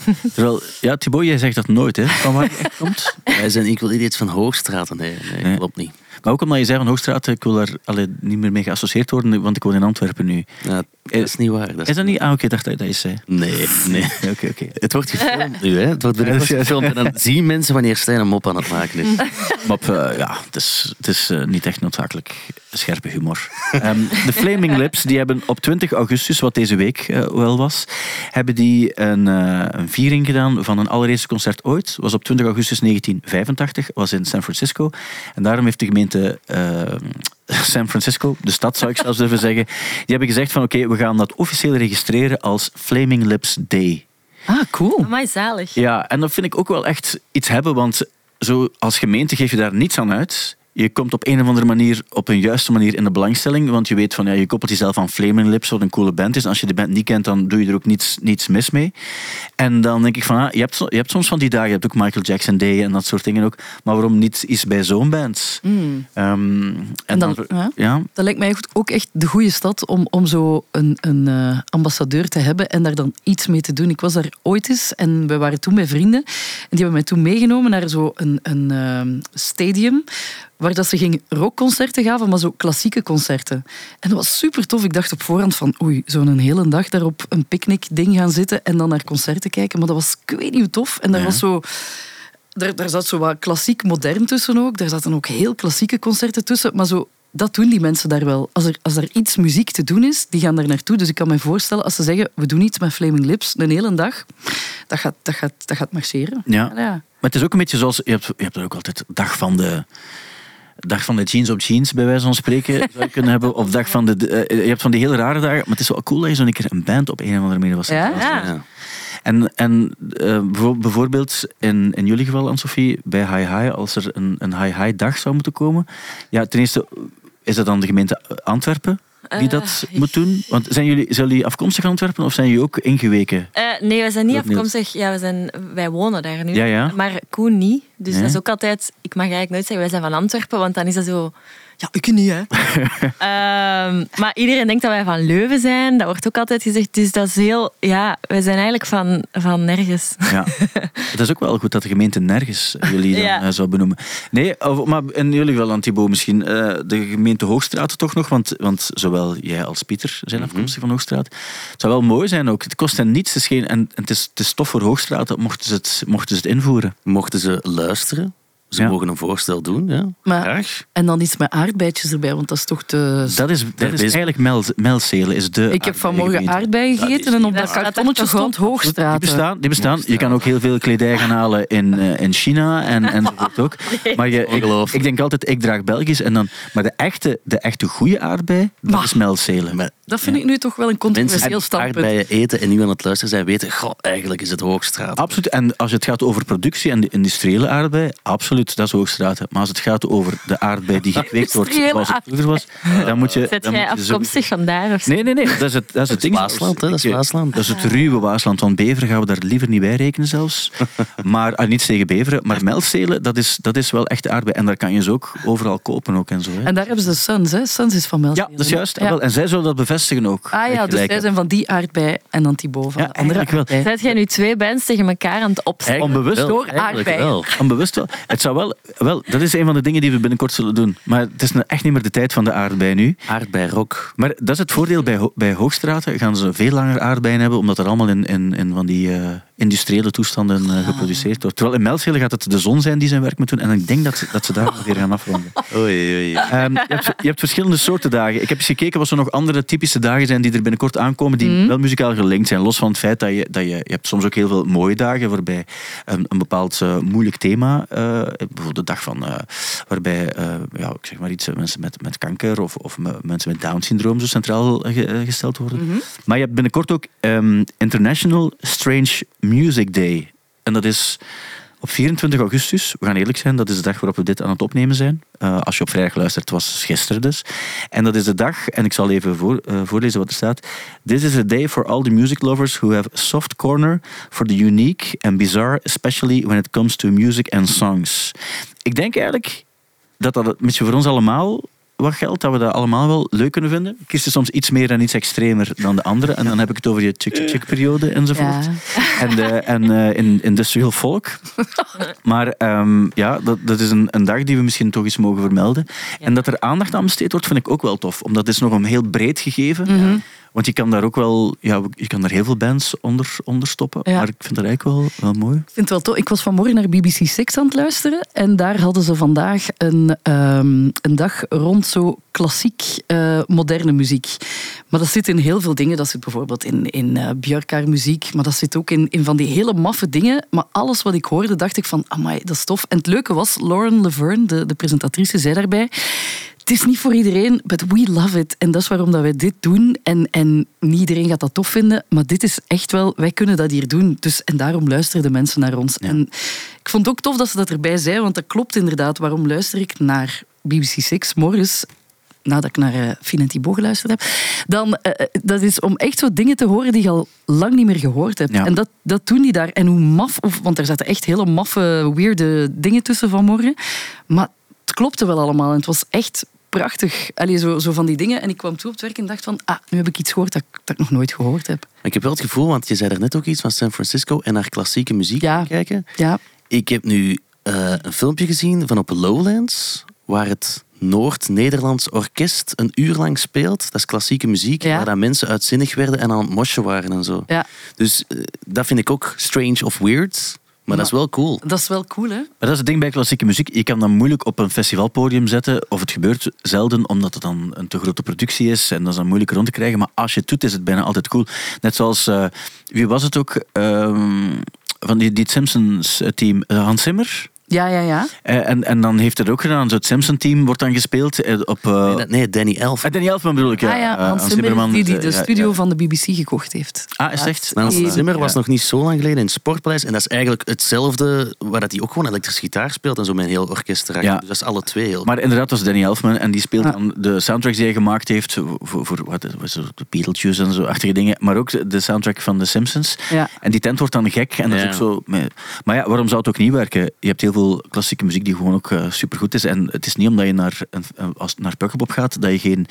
Terwijl, ja, Thibaut, jij zegt dat nooit, hè? Van waar je echt komt. Wij zijn equal idiots van Hoogstraten. Nee, nee, Nee. klopt niet. Maar ook omdat je zei van Hoogstraat, ik wil daar allee, niet meer mee geassocieerd worden, want ik woon in Antwerpen nu. Ja, dat is niet waar. Dat Is dat niet? Ah, oké, dacht dat je dat zei. Nee, nee. Oké, oké. Het wordt gefilmd nu, hè? Het wordt Ja, gefilmd en dan zien mensen wanneer Stijn een mop aan het maken is. Maar op, eh, ja, het is, het is eh, niet echt noodzakelijk scherpe humor. Ehm, de Flaming Lips die hebben op 20 augustus, wat deze week eh, wel was, hebben die een, eh, een viering gedaan van hun allereerste concert ooit. was op 20 augustus 1985, was in San Francisco. En daarom heeft de gemeente eh, San Francisco, de stad zou ik zelfs durven zeggen, die hebben gezegd van oké, we gaan dat officieel registreren als Flaming Lips Day. Ah, cool. Maar zalig. Ja, en dat vind ik ook wel echt iets hebben, want zo als gemeente geef je daar niets aan uit. Je komt op een of andere manier, op een juiste manier in de belangstelling, want je weet van, ja, je koppelt jezelf aan Flaming Lips, wat een coole band is. Als je de band niet kent, dan doe je er ook niets, niets mis mee. En dan denk ik van, ah, je, hebt, je hebt soms van die dagen, je hebt ook Michael Jackson Day en dat soort dingen ook, maar waarom niet iets bij zo'n band? Mm. Ehm, En dan, ja. ja, Dat lijkt mij ook echt de goede stad om, om zo een, een eh, ambassadeur te hebben en daar dan iets mee te doen. Ik was daar ooit eens en we waren toen met vrienden. En die hebben mij toen meegenomen naar zo'n een, een, ehm, stadium waar dat ze geen rockconcerten gaven, maar zo klassieke concerten. En dat was super tof. Ik dacht op voorhand van, oei, zo'n hele dag daar op een picknick-ding gaan zitten en dan naar concerten kijken. Maar dat was, ik weet niet hoe tof. En daar Ja. was zo... Daar, daar zat zo wat klassiek modern tussen ook. Daar zaten ook heel klassieke concerten tussen. Maar zo, dat doen die mensen daar wel. Als er, als er iets muziek te doen is, die gaan daar naartoe. Dus ik kan me voorstellen, als ze zeggen, we doen iets met Flaming Lips, een hele dag, dat gaat, dat gaat, dat gaat marcheren. Ja. ja. Maar het is ook een beetje zoals, je hebt, je hebt er ook altijd dag van de... Dag van de jeans op jeans, bij wijze van spreken, zou je kunnen hebben. Of dag van de... eh, je hebt van die hele rare dagen. Maar het is wel cool dat je zo'n keer een band op een of andere manier was. Ja? En, en eh, bijvo- bijvoorbeeld in, in jullie geval, Anne-Sophie, bij High High, als er een, een High High dag zou moeten komen. Ja, ten eerste, is dat dan de gemeente Antwerpen die dat Eh, moet doen? Want zijn jullie, zijn jullie afkomstig Antwerpen of zijn jullie ook ingeweken? Eh, nee, we zijn niet afkomstig. Ja, we zijn, wij wonen daar nu. Ja, ja. Maar Koen niet. Dus Nee. dat is ook altijd... Ik mag eigenlijk nooit zeggen, wij zijn van Antwerpen, want dan is dat zo... Ja, ik niet, hè. Ehm, maar iedereen denkt dat wij van Leuven zijn. Dat wordt ook altijd gezegd. Dus dat is heel... Ja, wij zijn eigenlijk van, van nergens. Ja. Het is ook wel goed dat de gemeente nergens jullie dan Ja. eh, zou benoemen. Nee, of- maar in jullie wel, Antibo, misschien eh, de gemeente Hoogstraat toch nog, want, want zowel jij als Pieter zijn afkomstig van Hoogstraat. Het zou wel mooi zijn ook. Het kost hen niets, het is, geen, en het is, het is tof voor Hoogstraat, mochten ze het, mochten ze het invoeren. Mochten ze luisteren, ze Ja. mogen een voorstel doen. Ja. Maar- Graag. En dan iets met aardbeidjes erbij, want dat is toch te... Dat is, dat is eigenlijk Mel, Melzelen, is de Ik heb vanmorgen aardbeien gegeten en op dat kartonnetje stond Hoogstraat. Die bestaan, die bestaan. Je kan ook heel veel kledij gaan halen in, eh, in China en, enzovoort ook. Maar je, ik, denk altijd, ik draag Belgisch. En dan, maar de echte, de echte goede aardbei, dat Maar- is Melzelen. Maar Dat vind ik nu toch wel een controversieel standpunt. aardbeien eten en nu aan het luisteren zijn, weten, goh, eigenlijk is het Hoogstraat. Absoluut. En als het gaat over productie en de industriële aardbei, absoluut, dat is Hoogstraat. Maar als het gaat over de aardbei die gekweekt wordt zoals het vroeger was, dan moet je... Zet dan jij afkomstig vandaar? Of zo? Nee, nee, nee. Dat is het, dat is het ding. Waasland, hè, dat is Ik- Waasland. Dat is het ruwe Waasland. Want Beveren gaan we daar liever niet bij rekenen zelfs. Maar ah, niets tegen Beveren. Maar Melzelen, dat is, dat is wel echt aardbei. En daar kan je ze ook overal kopen ook en zo. Hè. En daar hebben ze de Suns, hè? Suns is van Ja, Melzelen. dat is juist. Ja. Wel, En zij zullen dat bevestigen ook. Ah ja, dus zij zijn van die aardbei en dan Thibaut van Ja, de andere aardbei. Zet jij nu twee bands tegen elkaar aan het opstellen? Onbewust wel, door eigenlijk aardbeien. wel. Onbewust wel. Het zou wel, wel. Dat is een van de dingen die we binnenkort zullen doen. Maar het is echt niet meer de tijd van de aardbei nu. Aardbeirok. Maar dat is het voordeel bij, bij Hoogstraten. Gaan ze veel langer aardbeien hebben, omdat er allemaal in, in, in van die eh, industriële toestanden Ah. eh, geproduceerd wordt. Terwijl in Melzelen gaat het de zon zijn die zijn werk moet doen. En ik denk dat ze, dat ze daar weer gaan afronden. Oei, oei. Ehm, je, hebt, je hebt verschillende soorten dagen. Ik heb eens gekeken wat er nog andere typische dagen zijn die er binnenkort aankomen, die Mhm. wel muzikaal gelinkt zijn. Los van het feit dat je, dat je, je hebt soms ook heel veel mooie dagen waarbij een, een bepaald eh, moeilijk thema, bijvoorbeeld de dag van, eh, waarbij, eh, ja, ik zeg maar iets, eh, mensen met, met kanker of, of me- mensen met Down-syndroom zo centraal ge- gesteld worden. Mhm. Maar je hebt binnenkort ook ehm, International Strange Music Day. En dat is op 24 augustus. We gaan eerlijk zijn, dat is de dag waarop we dit aan het opnemen zijn. Eh, als je op vrijdag luistert, was gisteren dus. En dat is de dag, en ik zal even voor, eh, voorlezen wat er staat. This is a day for all the music lovers who have soft corner for the unique and bizarre, especially when it comes to music and songs. Ik denk eigenlijk dat dat beetje voor ons allemaal wat geldt, dat we dat allemaal wel leuk kunnen vinden. Ik kies er soms iets meer en iets extremer dan de andere. En dan heb ik het over je chick-chick-periode enzovoort. Ja. En, de, en eh, in industrial folk. Maar ehm, ja, dat, dat is een, een dag die we misschien toch eens mogen vermelden. En dat er aandacht aan besteed wordt, vind ik ook wel tof. Omdat het is nog een heel breed gegeven. Mhm. Want je kan daar ook wel... Ja, je kan daar heel veel bands onder, onder stoppen. Ja. Maar ik vind dat eigenlijk wel, wel mooi. Ik vind het wel tof. Ik was vanmorgen naar BBC Six aan het luisteren. En daar hadden ze vandaag een, ehm, een dag rond zo klassiek eh, moderne muziek. Maar dat zit in heel veel dingen. Dat zit bijvoorbeeld in, in eh Björk haar muziek. Maar dat zit ook in, in van die hele maffe dingen. Maar alles wat ik hoorde, dacht ik van, amai, dat is tof. En het leuke was, Lauren Laverne, de, de presentatrice, zei daarbij... het is niet voor iedereen, but we love it. En dat is waarom dat wij dit doen. En, en niet iedereen gaat dat tof vinden, maar dit is echt wel, wij kunnen dat hier doen. Dus, en daarom luisteren de mensen naar ons. En ik vond het ook tof dat ze dat erbij zei, want dat klopt inderdaad. Waarom luister ik naar BBC Six morgens nadat ik naar uh, Fien en Thibaut geluisterd heb, dan uh, dat is om echt zo dingen te horen die je al lang niet meer gehoord hebt. Ja. En dat, dat doen die daar. En hoe maf, of, want er zaten echt hele maffe, weirde dingen tussen vanmorgen. Maar klopte wel allemaal en het was echt prachtig. Allee, zo, zo van die dingen. En ik kwam toe op het werk en dacht van, ah, nu heb ik iets gehoord dat, ik- dat ik nog nooit gehoord heb. Ik heb wel het gevoel, want je zei er net ook iets van San Francisco en naar klassieke muziek Ja. kijken. Ja, Ik heb nu eh, een filmpje gezien van op Lowlands, waar het Noord-Nederlands Orkest een uur lang speelt. Dat is klassieke muziek, Ja. waar mensen uitzinnig werden en aan het mosje waren en zo. ja, Dus eh, dat vind ik ook strange of weird, maar dat is wel cool. dat is wel cool, hè? Maar dat is het ding bij klassieke muziek. Je kan dat moeilijk op een festivalpodium zetten. Of het gebeurt zelden omdat het dan een te grote productie is. En dat is dan moeilijk rond te krijgen. Maar als je het doet, is het bijna altijd cool. Net zoals, eh, wie was het ook? Ehm, van die, die Simpsons-team. Eh, Hans Zimmer. Ja, ja, ja. Eh, en, en dan heeft het ook gedaan. Zo het Simpson-team wordt dan gespeeld eh, op... eh, Nee, Danny Elf. eh, Danny Elfman bedoel ik, ja. ah ja, Hans Zimmerman, die, die de studio ja. van de BBC gekocht heeft. Ah, is echt? Hans Zimmer was Ja. nog niet zo lang geleden in het Sportpaleis. En dat is eigenlijk hetzelfde waar dat hij ook gewoon elektrisch gitaar speelt en zo met een heel orkest erachter. Ja. Dus dat is alle twee heel Maar inderdaad, dat is Danny Elfman. En die speelt Ja. dan de soundtracks die hij gemaakt heeft. Voor, voor wat, is het, de Beetlejuice en zo achtige dingen. Maar ook de- soundtrack van The Simpsons. Ja. En die tent wordt dan gek. En dat is ook zo... met- Maar ja, waarom zou het ook niet werken? Je hebt heel veel klassieke muziek die gewoon ook super supergoed is. En het is niet omdat je naar, een, als, naar Pukkelpop gaat, dat je geen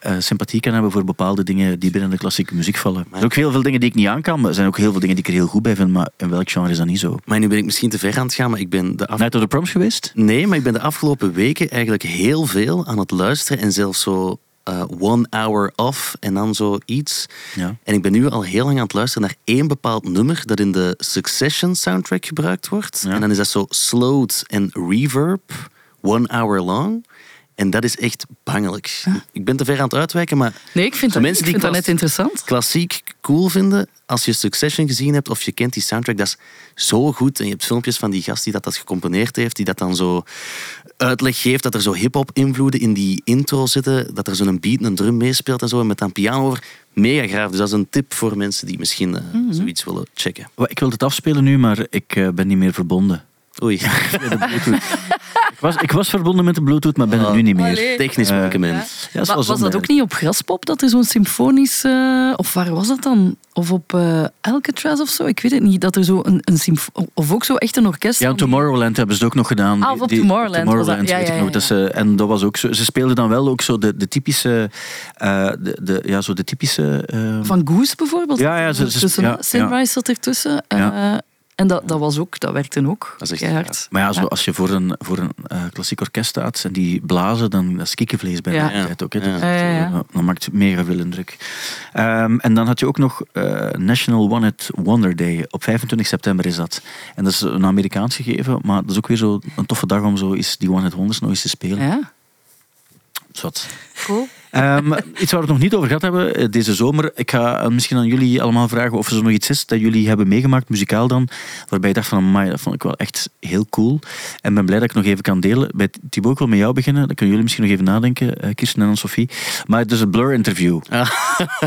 eh, sympathie kan hebben voor bepaalde dingen die binnen de klassieke muziek vallen. Er zijn ook heel veel dingen die ik niet aan kan. Maar er zijn ook heel veel dingen die ik er heel goed bij vind. Maar in welk genre is dat niet zo? Maar nu ben ik misschien te ver aan het gaan, maar ik ben de af... Of the Proms geweest? Nee, maar ik ben de afgelopen weken eigenlijk heel veel aan het luisteren en zelfs zo eh, one hour off en dan zo iets. Ja. En ik ben nu al heel lang aan het luisteren naar één bepaald nummer dat in de Succession soundtrack gebruikt wordt. Ja. En dan is dat zo slowed en reverb, one hour long. En dat is echt bangelijk. Ik ben te ver aan het uitwijken, maar Nee, ik vind, dat, mensen ik die vind dat klas- net interessant. klassiek cool vinden, als je Succession gezien hebt of je kent die soundtrack, dat is zo goed. En je hebt filmpjes van die gast die dat, dat gecomponeerd heeft, die dat dan zo uitleg geeft, dat er zo hip-hop invloeden in die intro zitten, dat er zo'n beat, een drum meespeelt en zo, en met dan piano over. Mega graaf. Dus dat is een tip voor mensen die misschien eh, zoiets willen checken. Ik wil het afspelen nu, maar ik eh, ben niet meer verbonden. Oei, Ik was, ik was verbonden met de Bluetooth, maar ben het nu niet meer. Allee. technisch Eh, mankement. Ja, Maar wel was dat ook niet op Graspop dat er zo'n symfonisch... eh, of waar was dat dan? Of op eh Alcatraz of zo? Ik weet het niet. Dat er zo een, een symf- Of ook zo echt een orkest... Ja, Tomorrowland hebben ze het ook nog gedaan. Ah, Die- op die- Tomorrowland was dat. Ja, weet ik ja, ja, nog. Dat ze, en dat was ook zo. Ze speelden dan wel ook zo de, de typische. eh, de, de, ja, zo de typische. Van Goose bijvoorbeeld. Ja, ja, ze- ze- Tussen, ja, Sunrise zat ertussen. Ja. En dat, dat, was ook, dat werkte ook. Dat is echt gaaf. maar ja, zo, Ja. als je voor een, voor een eh, klassiek orkest staat en die blazen, dan dat is kikkenvlees bij Ja. de tijd ook. Hè. Ja. Dat, Ja, ja, ja. eh, dat maakt mega veel indruk. Ehm, en dan had je ook nog eh, National One Hit Wonder Day. Op 25 september is dat. En dat is een Amerikaans gegeven, maar dat is ook weer zo een toffe dag om zo eens die One Hit Wonders nog eens te spelen. Ja, Zwat. cool. Ehm, iets waar we het nog niet over gehad hebben eh, deze zomer. Ik ga eh, misschien aan jullie allemaal vragen of er zo nog iets is dat jullie hebben meegemaakt, muzikaal dan, waarbij je dacht van, amai, dat vond ik wel echt heel cool. En ben blij dat ik nog even kan delen. Bij Thibaut, ik wil met jou beginnen. Dan kunnen jullie misschien nog even nadenken, eh, Kirsten en Sophie. Maar het is een Blur-interview.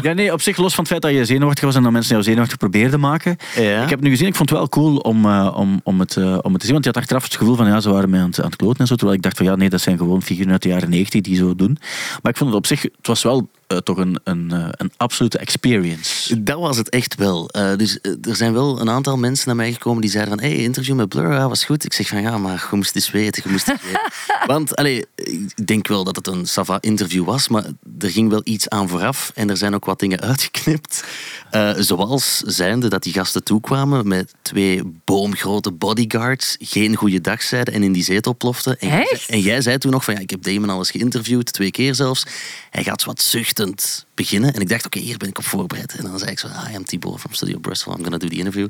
Ja, nee, op zich los van het feit dat je zenuwachtig was en dat mensen jou zenuwachtig probeerden maken. Ja. Ik heb het nu gezien, ik vond het wel cool om, om, om, het, om het te zien. Want je had achteraf het gevoel van, ja, ze waren mij aan het, aan het kloten en zo. Terwijl ik dacht van, ja, nee, dat zijn gewoon figuren uit de jaren 90 die zo doen. Maar ik vond het op zich, het was wel eh, toch een, een, eh, een absolute experience. Dat was het echt wel. Eh, dus er zijn wel een aantal mensen naar mij gekomen die zeiden van hey, interview met Blur, ja, was goed. Ik zeg van ja, maar je moest eens weten, je moest weten. Want allee, ik denk wel dat het een Sava interview was, maar er ging wel iets aan vooraf en er zijn ook wat dingen uitgeknipt. Eh, zoals zijnde dat die gasten toekwamen met twee boomgrote bodyguards, geen goede dag zeiden en in die zetel ploften. En, Echt? en jij zei toen nog van ja, ik heb Damon al eens geïnterviewd, twee keer zelfs. Hij gaat wat zuchtend beginnen. En ik dacht, oké, hier ben ik op voorbereid. En dan zei ik zo, I am Thibaut from Studio Brussels, I'm gonna do the interview.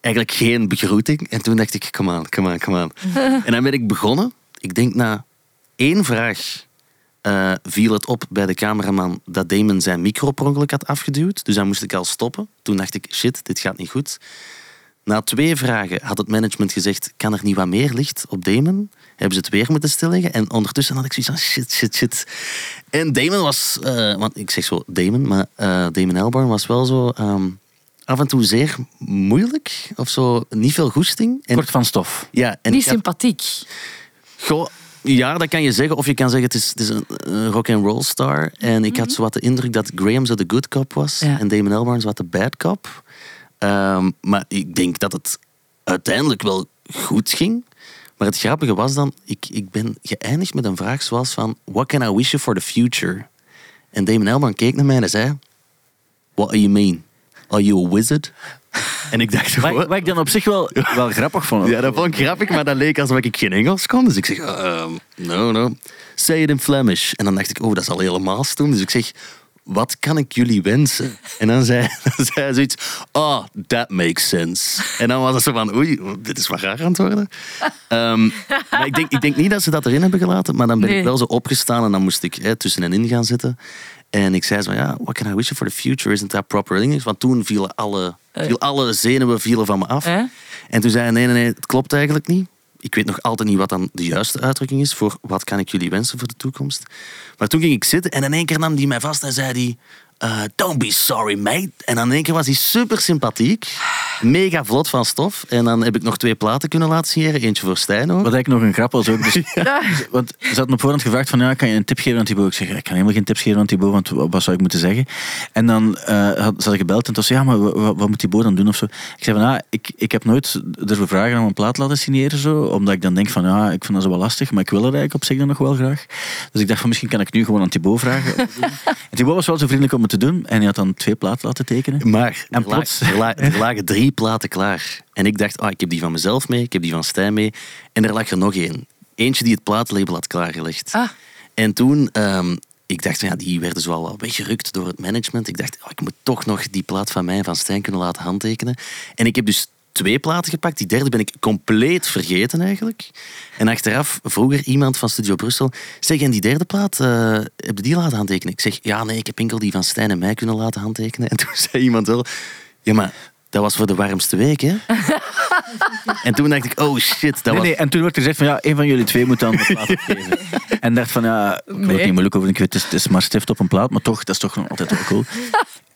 Eigenlijk geen begroeting. En toen dacht ik, come on, come on, come on. en dan ben ik begonnen. Ik denk na één vraag eh, viel het op bij de cameraman dat Damon zijn micro per ongeluk had afgeduwd. Dus dan moest ik al stoppen. Toen dacht ik, shit, dit gaat niet goed. Na twee vragen had het management gezegd, kan er niet wat meer licht op Damon? Hebben ze het weer moeten stilleggen? En ondertussen had ik zoiets van, shit, shit, shit. En Damon was, eh, want ik zeg zo Damon, maar eh Damon Albarn was wel zo ehm, af en toe zeer moeilijk. Of zo, niet veel goesting. En, Kort van stof. ja, en Niet sympathiek. Goh, ja, dat kan je zeggen. Of je kan zeggen, het is, het is een, een rock and roll star. En ik had zo wat de indruk dat Graham zo de good cop was. Ja. En Damon Albarn zo wat de bad cop. Ehm, maar ik denk dat het uiteindelijk wel goed ging. Maar het grappige was dan, ik, ik ben geëindigd met een vraag zoals van... What can I wish you for the future? En Damon Albarn keek naar mij en zei... What do you mean? Are you a wizard? En ik dacht, Wat, ik dan op zich wel, wel grappig vond. Ja, dat vond ik grappig, maar dat leek alsof ik geen Engels kon. Dus ik zeg, ehm, no, no. Say it in Flemish. En dan dacht ik, oh, dat is al helemaal stom. Dus ik zeg, wat kan ik jullie wensen? En dan zei, dan zei hij zoiets, oh, that makes sense. En dan was het zo van, oei, dit is wat raar aan het worden. Ehm, maar ik denk, ik denk niet dat ze dat erin hebben gelaten, maar dan ben Nee. ik wel zo opgestaan en dan moest ik hè, tussen en in gaan zitten. En ik zei zo, ja, what can I wish for the future? Isn't that proper English? Want toen vielen alle, viel alle zenuwen vielen van me af. Hè? En toen zei hij, nee, nee, nee, het klopt eigenlijk niet. Ik weet nog altijd niet wat dan de juiste uitdrukking is voor wat kan ik jullie wensen voor de toekomst. Maar toen ging ik zitten en in één keer nam hij mij vast en zei hij... eh, don't be sorry, mate. En dan in één keer was hij super sympathiek. Mega vlot van stof. En dan heb ik nog twee platen kunnen laten signeren. Eentje voor Stijn ook. Wat eigenlijk nog een grap was ook. Dus, Want ze hadden op voorhand gevraagd van, ja, kan je een tip geven aan Thibaut? Ik zeg, ik kan helemaal geen tips geven aan Thibaut, want wat zou ik moeten zeggen? En dan eh had, ze gebeld en toen zei ja, maar wat, wat moet Thibaut dan doen of zo? Ik zei van, ja, ik, ik heb nooit durven vragen om een plaat te laten signeren, zo, omdat ik dan denk van, ja, ik vind dat zo wel lastig, maar ik wil het eigenlijk op zich dan nog wel graag. Dus ik dacht van, misschien kan ik nu gewoon aan Thibaut vragen. en Thibaut was wel zo vriendelijk om het te doen en hij had dan twee platen laten tekenen. Maar En er, plots- er, er lagen drie platen klaar. En ik dacht, ah, ik heb die van mezelf mee, ik heb die van Stijn mee. En er lag er nog één. Eentje die het plaatlabel had klaargelegd. Ah. En toen, ehm, ik dacht, ja, die werden zo al wel weggerukt door het management. Ik dacht, oh, ik moet toch nog die plaat van mij en van Stijn kunnen laten handtekenen. En ik heb dus twee platen gepakt. Die derde ben ik compleet vergeten eigenlijk. En achteraf vroeg er iemand van Studio Brussel... Zeg, en die derde plaat, eh, heb je die laten handtekenen? Ik zeg, ja, nee, ik heb enkel die van Stijn en mij kunnen laten handtekenen. En toen zei iemand wel... Ja, maar dat was voor de warmste week, hè? en toen dacht ik, oh shit, dat nee, was... nee, en toen werd er gezegd van ja, een van jullie twee moet dan de plaat opgeven. En dacht van ja, ik wil het niet moeilijk over. Ik weet, het is, het is maar stift op een plaat, maar toch, dat is toch nog altijd wel cool.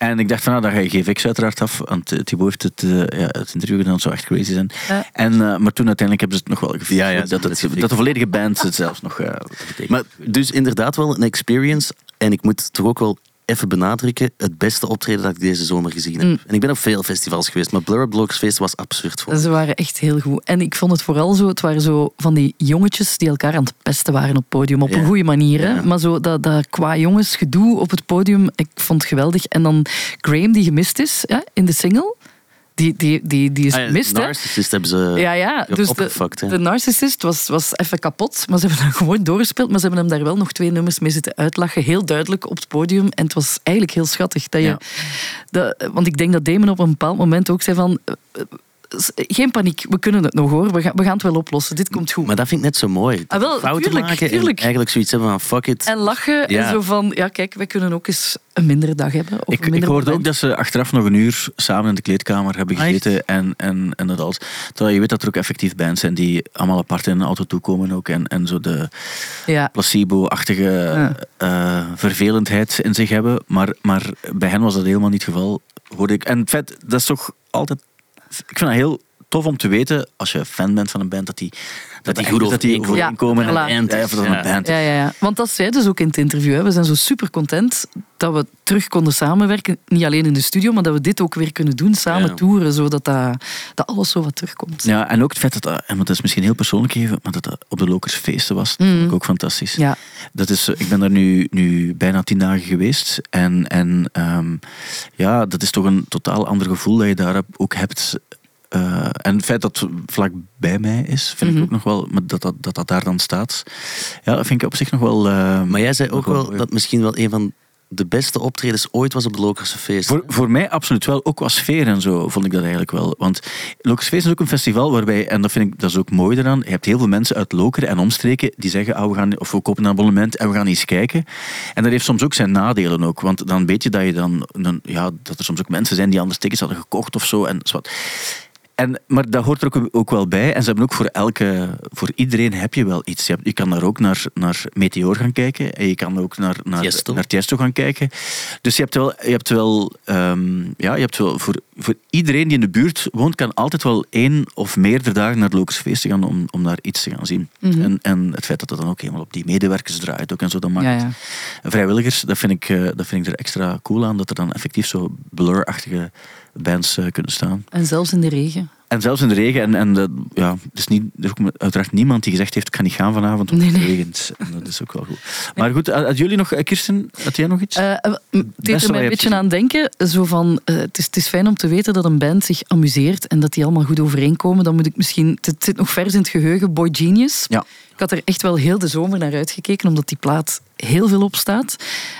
En ik dacht van nou, dan geef ik ze uiteraard af. Want eh, Thibaut heeft het, eh, ja, het interview gedaan, dat zou echt crazy zijn. Ja. En, eh, maar toen uiteindelijk hebben ze het nog wel gefixt. Ja, ja, dat, het, dat de volledige band het zelfs nog eh betekent. Maar dus inderdaad wel een experience. En ik moet toch ook wel even benadrukken, het beste optreden dat ik deze zomer gezien heb. Mm. En ik ben op veel festivals geweest, maar Blur Blocks Feest was absurd voor. Ze waren echt heel goed. En ik vond het vooral zo, het waren zo van die jongetjes die elkaar aan het pesten waren op het podium. Op Ja. een goede manier. Hè? Maar zo dat, dat qua jongens gedoe op het podium, ik vond het geweldig. En dan Graham die gemist is ja, in de single. Die, die, die, die is Ah gemist, hè? Narcissist hebben ze Ja, ja. Dus de, de narcissist was, was even kapot, maar ze hebben dat gewoon doorgespeeld. Maar ze hebben hem daar wel nog twee nummers mee zitten uitlachen. Heel duidelijk op het podium. En het was eigenlijk heel schattig. Dat je, Ja. dat, want ik denk dat Damon op een bepaald moment ook zei van... Geen paniek, we kunnen het nog hoor. We gaan, we gaan het wel oplossen. Dit komt goed. Maar dat vind ik net zo mooi. Ah, wel, Fouten tuurlijk, maken tuurlijk. en eigenlijk zoiets hebben van fuck it. En lachen Ja. en zo van... Ja, kijk, wij kunnen ook eens een mindere dag hebben. Of Ik, een ik hoorde ook dat ze achteraf nog een uur samen in de kleedkamer hebben echt? gezeten. En, en, en dat alles. Terwijl je weet dat er ook effectief bands zijn die allemaal apart in een auto toekomen ook. En, en zo de Ja. placebo-achtige Ja. eh, vervelendheid in zich hebben. Maar, maar bij hen was dat helemaal niet het geval. Hoorde ik. En het feit, dat is toch altijd... Ik vind dat heel tof om te weten, als je fan bent van een band, dat die, dat goed dat die overeenkomen. overeenkomen. Ja, en, ja, dat een band Ja, ja, ja. Want dat zei dus ook in het interview. Hè. We zijn zo super content dat we terug konden samenwerken. Niet alleen in de studio, maar dat we dit ook weer kunnen doen. Samen Ja. toeren, zodat dat, dat alles zo wat terugkomt. Ja, en ook het feit dat dat, en want dat is misschien heel persoonlijk even, maar dat dat op de Lokers feesten was, dat vond ik ook fantastisch. Ja. Dat is, eh, ik ben daar nu, nu bijna tien dagen geweest. En, en ehm, ja, dat is toch een totaal ander gevoel dat je daar ook hebt. Eh, en het feit dat het vlak bij mij is, vind Mhm. ik ook nog wel, maar dat dat, dat dat daar dan staat, ja, dat vind ik op zich nog wel. eh, Maar jij zei ook wel dat misschien wel een van de beste optredens ooit was op de Lokerse Feest. Voor, voor mij absoluut wel. Ook qua sfeer en zo vond ik dat eigenlijk wel. Want Lokers Feest is ook een festival waarbij, en dat vind ik dat is ook mooi eraan, je hebt heel veel mensen uit Lokeren en omstreken die zeggen, ah, we gaan, of we kopen een abonnement en we gaan eens kijken. En dat heeft soms ook zijn nadelen ook. Want dan weet je dat, je dan, dan, ja, dat er soms ook mensen zijn die anders tickets hadden gekocht of zo. En, zwart. En, maar dat hoort er ook, ook wel bij. En ze hebben ook voor elke, voor iedereen heb je wel iets. Je, hebt- je kan daar ook naar, naar Meteor gaan kijken. En je kan ook naar, naar, Tiesto. naar Tiesto gaan kijken. Dus je hebt wel, je hebt wel, ehm, ja, je hebt wel voor, voor iedereen die in de buurt woont, kan altijd wel één of meerdere dagen naar de Lokersfeesten gaan om, om daar iets te gaan zien. en, en het feit dat dat dan ook helemaal op die medewerkers draait ook en zo, dat maakt Ja, ja. vrijwilligers, dat vind, ik, eh, dat vind ik er extra cool aan, dat er dan effectief zo blur-achtige bands eh, kunnen staan. En zelfs in de regen. En zelfs in de regen. En, en ja, er is, niet, er is ook uiteraard niemand die gezegd heeft, ik ga niet gaan vanavond, want het nee. regent. En dat is ook wel goed. Maar goed, had jullie nog, eh, Kirsten, had jij nog iets? Eh, het deed er mij een beetje aan denken. Zo van, het, is, het is fijn om te weten dat een band zich amuseert en dat die allemaal goed overeenkomen. Dan moet ik misschien... Het zit nog vers in het geheugen, Boy Genius. Ja. Ik had er echt wel heel de zomer naar uitgekeken, omdat die plaat heel veel op staat.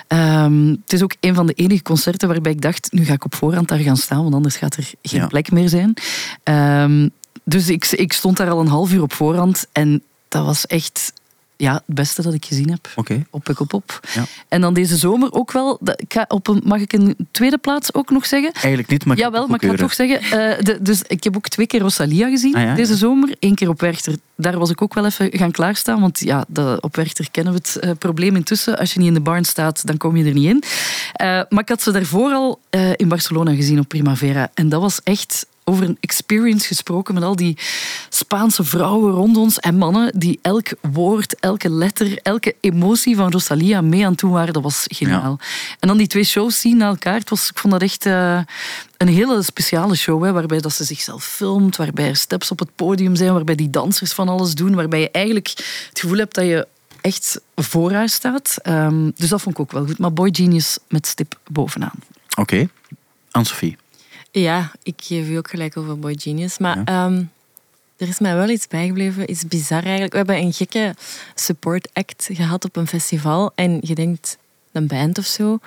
Ehm, het is ook een van de enige concerten waarbij ik dacht, nu ga ik op voorhand daar gaan staan, want anders gaat er geen Ja. plek meer zijn. Ehm, dus ik, ik stond daar al een half uur op voorhand en dat was echt ja, het beste dat ik gezien heb Oké. op Pukkelpop. Ja. En dan deze zomer ook wel. Ik ga op een, mag ik een tweede plaats ook nog zeggen? Eigenlijk niet, maar ik Jawel, maar ik ga het toch zeggen. eh, de, dus ik heb ook twee keer Rosalia gezien Ah, ja, deze zomer. Eén keer op Werchter. Daar was ik ook wel even gaan klaarstaan. Want ja, de, op Werchter kennen we het eh, probleem intussen. Als je niet in de barn staat, dan kom je er niet in. Eh, maar ik had ze daarvoor al in Barcelona gezien op Primavera. En dat was echt over een experience gesproken met al die Spaanse vrouwen rond ons en mannen die elk woord, elke letter, elke emotie van Rosalia mee aan doen waren. Dat was geniaal. En dan die twee shows zien na elkaar. Het was, ik vond dat echt eh, een hele speciale show, hè, waarbij dat ze zichzelf filmt, waarbij er steps op het podium zijn, waarbij die dansers van alles doen, waarbij je eigenlijk het gevoel hebt dat je echt voor haar staat. Ehm, dus dat vond ik ook wel goed. Maar Boy Genius met stip bovenaan. Oké. Anne-Sophie. Ja, ik geef u ook gelijk over Boy Genius. Maar Ja. ehm, er is mij wel iets bijgebleven. Iets bizar eigenlijk. We hebben een gekke support act gehad op een festival. En je denkt, een band of zo.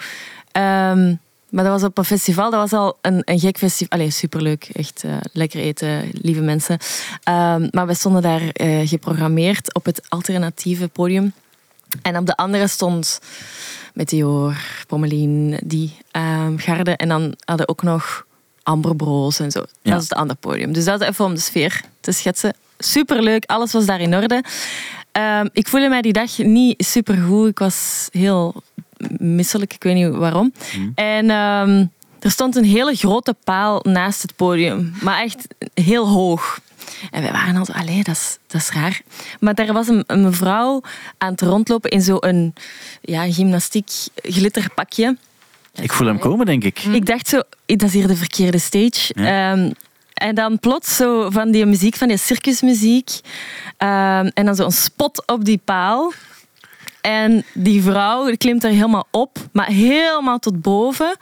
Ehm, maar dat was op een festival. Dat was al een, een gek festival. Allee, superleuk. Echt eh, lekker eten, lieve mensen. Ehm, maar we stonden daar eh, geprogrammeerd op het alternatieve podium. En op de andere stond Meteor, Pommelien, die ehm, garde. En dan hadden ook nog Amber Bros en zo. Ja. Dat is het andere podium. Dus dat is even om de sfeer te schetsen. Superleuk, alles was daar in orde. Ehm, ik voelde mij die dag niet supergoed. Ik was heel misselijk, ik weet niet waarom. En ehm, er stond een hele grote paal naast het podium. Maar echt heel hoog. En wij waren al zo, allee, dat is, dat is raar. Maar daar was een, een mevrouw aan het rondlopen in zo'n ja, gymnastiek glitterpakje. Ik voel hem komen, denk ik. Ik dacht zo, dat is hier de verkeerde stage. Ja. Ehm, en dan plots zo van die muziek, van die circusmuziek. Ehm, en dan zo'n spot op die paal. En die vrouw klimt er helemaal op, maar helemaal tot boven.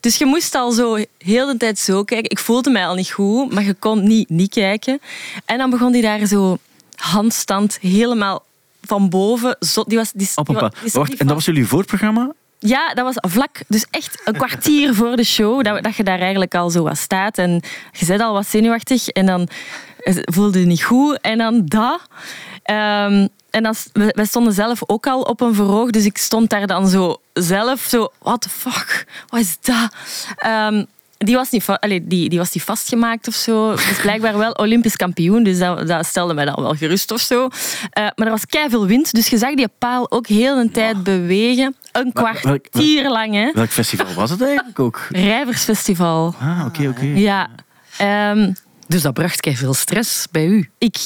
Dus je moest al zo heel de tijd zo kijken. Ik voelde mij al niet goed, maar je kon niet, niet kijken. En dan begon die daar zo handstand helemaal van boven. Zo, die was, die, Op een die Wacht, en dat was jullie voorprogramma? Ja, dat was vlak. Dus echt een kwartier voor de show. Dat, dat je daar eigenlijk al zo wat staat. En je zit al wat zenuwachtig. En dan voelde je niet goed. En dan dat. Ehm, en dan, we- stonden zelf ook al op een verhoog. Dus ik stond daar dan zo zelf zo... What fuck? Wat is dat? Ehm, die was, niet allee, die, die was niet vastgemaakt of zo. Dus blijkbaar wel Olympisch kampioen. Dus dat, dat stelde mij dan wel gerust of zo. Eh, maar er was veel wind. Dus je zag die paal ook heel de tijd bewegen. Een kwartier lang, hè. Welk festival was het eigenlijk ook? Rijversfestival. Ah, oké, oké. Ja. Ehm, Dus dat bracht kei veel stress bij u. ik,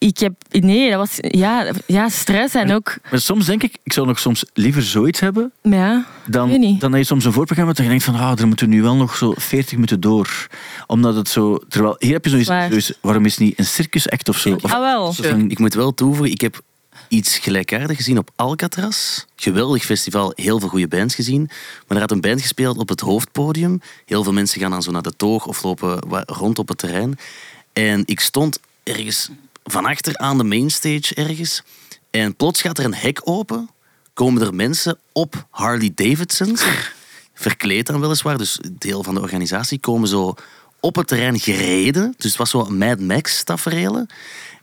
ik heb... Nee, dat was... Ja, ja stress en ook... Maar soms denk ik, ik zou nog soms liever zoiets hebben Ja, dan, Weet niet. dan dat je soms een voorprogramma en je denkt van, ah, er moeten nu wel nog zo 40 minuten door. Omdat het zo... Terwijl, hier heb je zoiets, Waar. zoiets waarom is het niet een circusact of zo? Of, ah wel. Ik moet wel toevoegen, ik heb iets gelijkaardigs gezien op Alcatraz. Geweldig festival, heel veel goede bands gezien. Maar er had een band gespeeld op het hoofdpodium. Heel veel mensen gaan dan zo naar de toog of lopen rond op het terrein. En ik stond ergens van achter aan de mainstage ergens. En plots gaat er een hek open. Komen er mensen op Harley Davidsons. Verkleed dan weliswaar, dus deel van de organisatie. Komen zo op het terrein gereden. Dus het was zo Mad Max tafereelen.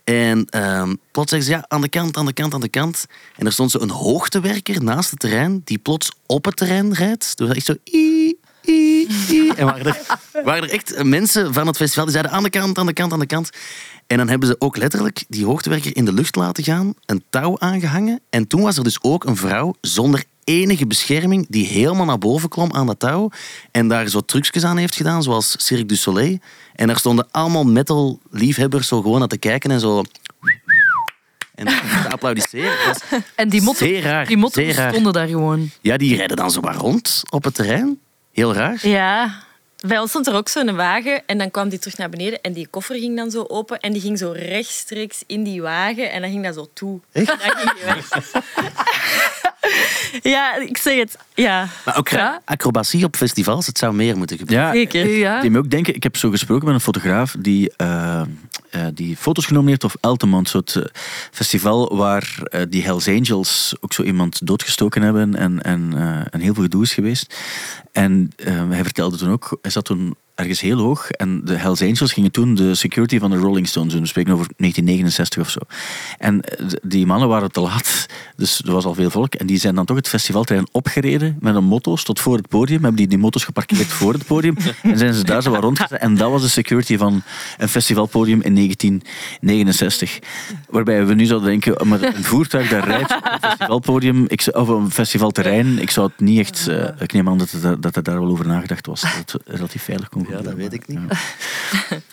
En ehm, plots zeggen ze, ja, aan de kant, aan de kant, aan de kant. En er stond zo een hoogtewerker naast het terrein, die plots op het terrein rijdt. Dus echt zo, ii, ii, En waren er, waren er echt mensen van het festival die zeiden aan de kant, aan de kant, aan de kant. En dan hebben ze ook letterlijk die hoogtewerker in de lucht laten gaan, een touw aangehangen. En toen was er dus ook een vrouw zonder enige bescherming die helemaal naar boven klom aan dat touw en daar zo trucjes aan heeft gedaan, zoals Cirque du Soleil. En daar stonden allemaal metal-liefhebbers zo gewoon aan te kijken en zo... En te applaudisseren. En die motten, zeer raar. die motten stonden daar gewoon. Ja, die rijden dan zo maar rond op het terrein. Heel raar. Ja, bij ons stond er ook zo'n wagen en dan kwam die terug naar beneden en die koffer ging dan zo open en die ging zo rechtstreeks in die wagen en dan ging dat zo toe. Echt? En dan ging die weg. ja, ik zeg het. Ja. Maar ook Ja. acrobatie op festivals, het zou meer moeten gebeuren. Ja, Zeker. Ja. Die me ook denken, ik heb zo gesproken met een fotograaf die, eh, eh, die foto's genomen heeft op Altamont, zo'n eh, festival waar eh, die Hells Angels ook zo iemand doodgestoken hebben en, en, en heel veel gedoe is geweest. En hij vertelde toen ook, hij zat toen ergens heel hoog en de Hells Angels gingen toen de security van de Rolling Stones doen. We spreken over 1969 of zo. En eh, die mannen waren te laat, dus er was al veel volk. En die zijn dan toch het festivalterrein opgereden met een motto's tot voor het podium. Hebben die, die motto's geparkeerd voor het podium. En zijn ze daar zo wat rondgezet. En dat was de security van een festivalpodium in 1969. Waarbij we nu zouden denken, maar een voertuig dat rijdt op een festivalpodium, of een festivalterrein, ik zou het niet echt... eh, ik neem aan dat, het, dat er daar wel over nagedacht was. Dat het relatief veilig kon Ja, dat weet ik niet. Ja.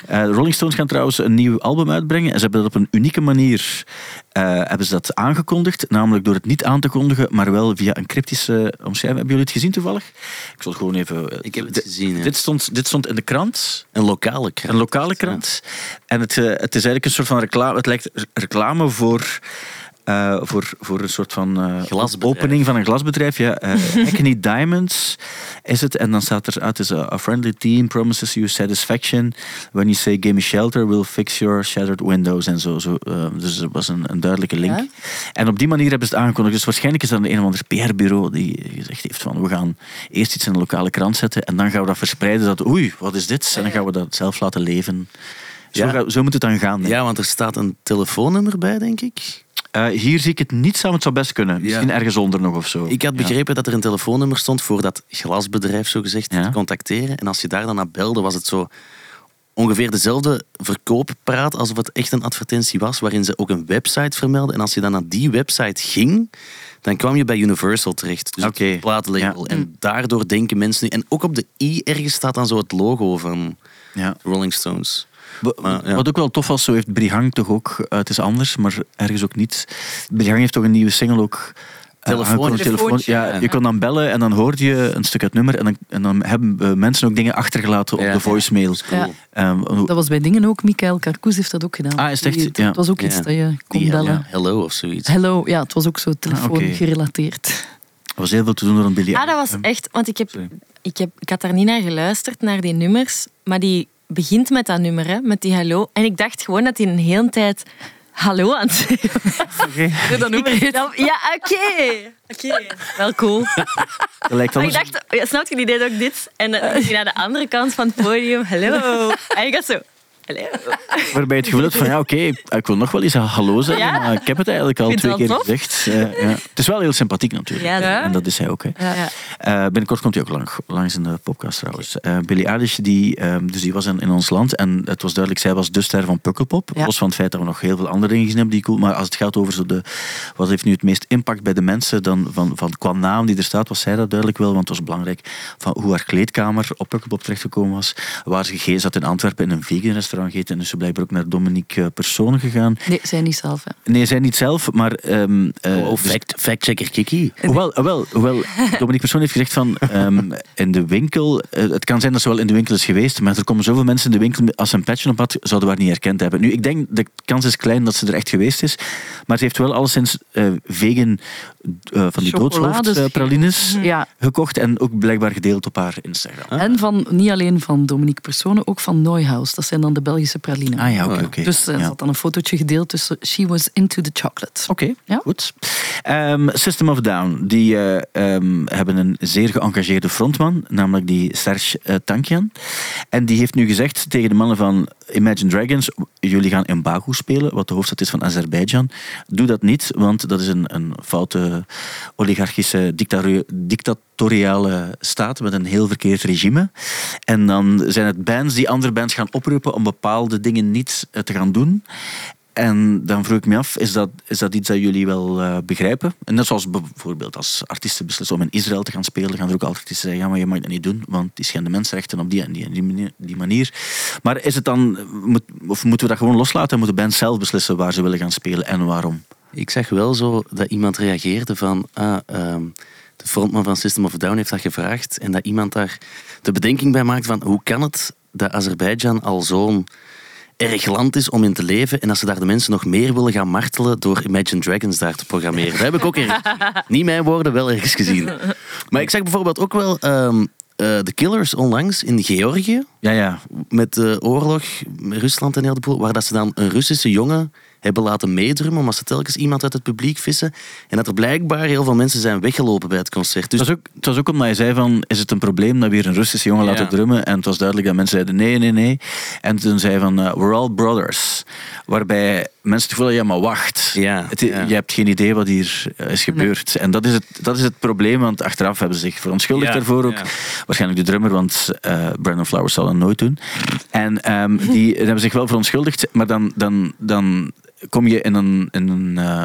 Eh, Rolling Stones gaan trouwens een nieuw album uitbrengen. En ze hebben dat op een unieke manier eh, hebben ze dat aangekondigd. Namelijk door het niet aan te kondigen, maar wel via een cryptische omschrijving. Hebben jullie het gezien toevallig? Ik zal het gewoon even... eh, Ik heb het gezien, ja. Dit, stond, dit stond in de krant. Een lokale krant. Een lokale krant. En het, het is eigenlijk een soort van reclame. Het lijkt reclame voor. Eh, voor, voor een soort van eh, opening van een glasbedrijf. Ja. Eh Hackney Diamonds is het. En dan staat er uit: is a, friendly team promises you satisfaction. When you say give me shelter, we'll fix your shattered windows. En zo. zo dus er was een, een duidelijke link. Ja. En op die manier hebben ze het aangekondigd. Dus waarschijnlijk is dat een of ander PR-bureau die gezegd heeft: van we gaan eerst iets in een lokale krant zetten. En dan gaan we dat verspreiden. Dat, oei, wat is dit? En dan gaan we dat zelf laten leven. Zo, Ja. ga- zo moet het dan gaan. denk. Ja, want er staat een telefoonnummer bij, denk ik. Eh, hier zie ik het niet samen, het zou best kunnen. Misschien Ja. ergens onder nog of zo. Ik had Ja. begrepen dat er een telefoonnummer stond voor dat glasbedrijf, zogezegd, Ja. te contacteren. En als je daar dan naar belde, was het zo ongeveer dezelfde verkooppraat alsof het echt een advertentie was, waarin ze ook een website vermelden. En als je dan naar die website ging, dan kwam je bij Universal terecht. Dus Oké. het plaatlabel. En daardoor denken mensen nu... En ook op de i ergens staat dan zo het logo van Ja. Rolling Stones. Maar, ja. Wat ook wel tof was, zo heeft Brihang toch ook, eh, het is anders, maar ergens ook niet. Brihang heeft toch een nieuwe single ook. eh, Telefoon. telefoon. Ja, je kon dan bellen en dan hoorde je een stuk uit het nummer en dan, en dan hebben eh, mensen ook dingen achtergelaten op Ja. de voicemail. Ja. Ehm, Dat was bij dingen ook. Michael Carcoes heeft dat ook gedaan. Ah, is het echt? Die- Ja. Het was ook iets dat je kon Die, bellen. ja, hello of zoiets. Hello, ja, het was ook zo telefoon oké. gerelateerd. er was heel veel te doen door een Billy Ah, dat was Eilish. echt... Want ik, heb, Sorry. ik, heb, ik had daar niet naar geluisterd, naar die nummers. Maar die begint met dat nummer, hè, met die hallo. En ik dacht gewoon dat hij een hele tijd hallo aan het zeggen was. Oké. dat nummer Ja, oké. Oké, wel cool. Dat lijkt Maar ik anders. dacht, ja, snap je, die deed ook dit. En dan ging hij naar de andere kant van het podium. Hallo. En ik had zo... Waarbij het gevoel had van, ja, oké, ik wil nog wel eens hallo zeggen, Ja. maar ik heb het eigenlijk al twee keer gezegd. Eh, ja. Het is wel heel sympathiek natuurlijk. Ja, Ja. En dat is hij ook. Hè. Ja. Eh, binnenkort komt hij ook lang, langs in de podcast trouwens. Eh Billie Eilish, die, ehm, dus die was in, in ons land en het was duidelijk, zij was de ster van Pukkelpop. Ja. Los van het feit dat we nog heel veel andere dingen gezien hebben die cool. Maar als het gaat over zo de, wat heeft nu het meest impact bij de mensen, dan van, van qua naam die er staat, was zij dat duidelijk wel. Want het was belangrijk van hoe haar kleedkamer op Pukkelpop terechtgekomen was. Waar ze gegeten zat in Antwerpen in een vegan restaurant gegeten. En dus ze blijkbaar ook naar Dominique eh, Persoon gegaan. Nee, zij niet zelf. Hè. Nee, zij niet zelf, maar... ehm, eh, Oh, dus- fact, factchecker Kiki. Hoewel, hoewel, hoewel Dominique Persoon heeft gezegd van ehm, in de winkel, eh, het kan zijn dat ze wel in de winkel is geweest, maar er komen zoveel mensen in de winkel, als ze een petje op had, zouden we haar niet herkend hebben. Nu, ik denk, de kans is klein dat ze er echt geweest is, maar ze heeft wel alleszins eh vegan eh, van die doodshoofdpralines Ja, gekocht en ook blijkbaar gedeeld op haar Instagram. en van, niet alleen van Dominique Personen, ook van Neuhaus. Dat zijn dan de Belgische pralinen. Ah ja, oké. Dus er Ja. zat dan een fotootje gedeeld tussen She was into the chocolate. Oké, Ja. goed. Ehm, System of Down, die eh, ehm, hebben een zeer geëngageerde frontman, namelijk die Serge eh, Tankian. En die heeft nu gezegd tegen de mannen van Imagine Dragons, jullie gaan in Baku spelen, wat de hoofdstad is van Azerbeidzjan. Doe dat niet, want dat is een, een foute oligarchische dictatoriale staat met een heel verkeerd regime. En dan zijn het bands die andere bands gaan oproepen om bepaalde dingen niet eh, te gaan doen. En dan vroeg ik me af, is dat, is dat iets dat jullie wel eh, begrijpen? En net zoals bijvoorbeeld als artiesten beslissen om in Israël te gaan spelen, gaan er ook altijd artiesten zeggen, ja, maar je mag dat niet doen, want die schenden mensenrechten op die en die, die, manier. Maar is het dan, moet, of moeten we dat gewoon loslaten en moeten bands zelf beslissen waar ze willen gaan spelen en waarom? Ik zag wel zo dat iemand reageerde van... Ah, ehm, de frontman van System of Down heeft dat gevraagd. En dat iemand daar de bedenking bij maakt van... Hoe kan het dat Azerbeidzjan al zo'n erg land is om in te leven en dat ze daar de mensen nog meer willen gaan martelen door Imagine Dragons daar te programmeren. Dat heb ik ook ergens. Niet mijn woorden, wel ergens gezien. Maar ik zag bijvoorbeeld ook wel ehm, eh, de Killers onlangs in Georgië Ja, ja. met de oorlog met Rusland en heel de boel, waar dat ze dan een Russische jongen hebben laten meedrummen, omdat ze telkens iemand uit het publiek vissen. En dat er blijkbaar heel veel mensen zijn weggelopen bij het concert. Dus Het was, ook, het was ook omdat je zei van, is het een probleem dat we hier een Russische jongen Ja. laten drummen? En het was duidelijk dat mensen zeiden nee, nee, nee. En toen zei hij van, eh, we're all brothers. Waarbij mensen het voelen, ja, maar wacht. Ja, Het, ja. Je hebt geen idee wat hier eh, is gebeurd. En dat is, het, dat is het probleem, want achteraf hebben ze zich verontschuldigd Ja, daarvoor ook. ja. Waarschijnlijk de drummer, want eh Brandon Flowers zal dat nooit doen. En ehm, die hebben zich wel verontschuldigd, maar dan, dan, dan kom je in een... In een eh,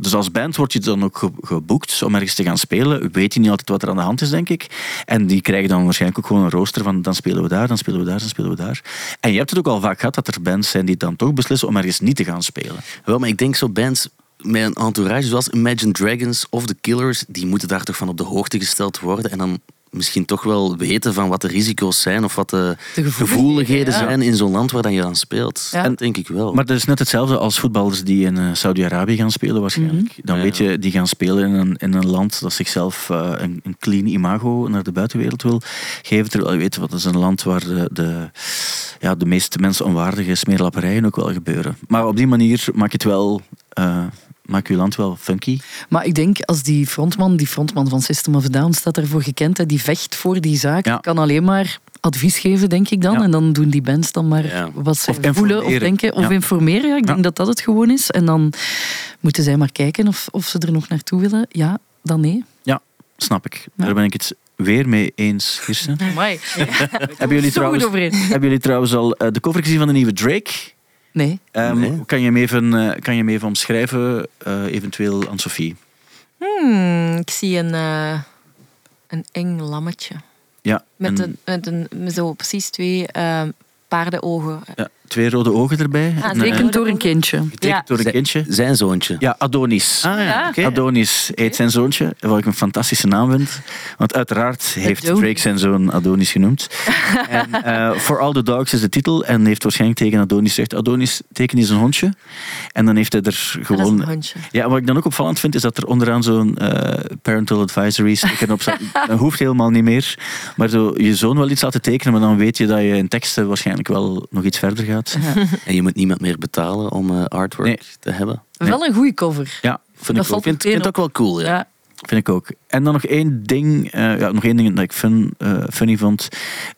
dus als band word je dan ook ge- geboekt om ergens te gaan spelen. Weet je niet altijd wat er aan de hand is, denk ik. En die krijgen dan waarschijnlijk ook gewoon een rooster van dan spelen we daar, dan spelen we daar, dan spelen we daar. En je hebt het ook al vaak gehad dat er bands zijn die dan toch beslissen om ergens niet te gaan spelen. Wel, maar ik denk zo bands met een entourage zoals Imagine Dragons of The Killers, die moeten daar toch van op de hoogte gesteld worden en dan misschien toch wel weten van wat de risico's zijn of wat de, De gevoeligheden, ja. zijn in zo'n land waar dan je aan speelt. Ja. Dat denk ik wel. Maar dat is net hetzelfde als voetballers die in eh, Saudi-Arabië gaan spelen waarschijnlijk. Dan Ja, weet je, die gaan spelen in een, in een land dat zichzelf eh, een, een clean imago naar de buitenwereld wil geven. Terwijl je weet, wat is een land waar de, de, ja, de meest mensenonwaardige smeerlapperijen ook wel gebeuren. Maar op die manier maak je het wel... eh, maak je land wel funky. Maar ik denk, als die frontman, die frontman van System of a Down staat ervoor gekend, hè, die vecht voor die zaak, Ja. kan alleen maar advies geven, denk ik dan. Ja. En dan doen die bands dan maar Ja. wat ze Of voelen of denken. Of Ja. informeren, ja. Ik denk Ja. dat dat het gewoon is. En dan moeten zij maar kijken of, of ze er nog naartoe willen. Ja, dan nee. Snap ik. Ja. Daar ben ik het weer mee eens, Kirsten. Amai. Hebben jullie, trouwens, hebben jullie trouwens al eh, de cover gezien van de nieuwe Drake? Nee. Ehm, Nee. kan, je hem even, eh, kan je hem even omschrijven, eh, eventueel aan Sophie? Hmm, ik zie een, eh, een eng lammetje. Ja, Met, en- een, met, een, met zo precies twee eh, paardenogen. ja, twee rode ogen erbij. Ah, En, zeker. eh, Getekend door een kindje. getekend Ja. door een kindje. Zijn zoontje. Ja, Adonis. Ah ja. Adonis heet zijn zoontje, wat ik een fantastische naam vind. Want uiteraard heeft. Drake zijn zoon Adonis genoemd. en eh, For All the Dogs is de titel. En heeft waarschijnlijk tegen Adonis gezegd, Adonis, teken eens een hondje. En dan heeft hij er Ah, dat is gewoon... een hondje. Ja, wat ik dan ook opvallend vind, is dat er onderaan zo'n eh, parental advisory sticker op staat. Dat hoeft helemaal niet meer. Maar zo je zoon wel iets laten tekenen, maar dan weet je dat je in teksten waarschijnlijk wel nog iets verder gaat. En je moet niemand meer betalen om eh, artwork Nee. te hebben. Wel een goede cover. Ja, vind Dat ik ook. vind het ook wel cool, ja. Vind ik ook. En dan nog één ding, eh, ja, nog één ding dat ik fun, eh, funny vond.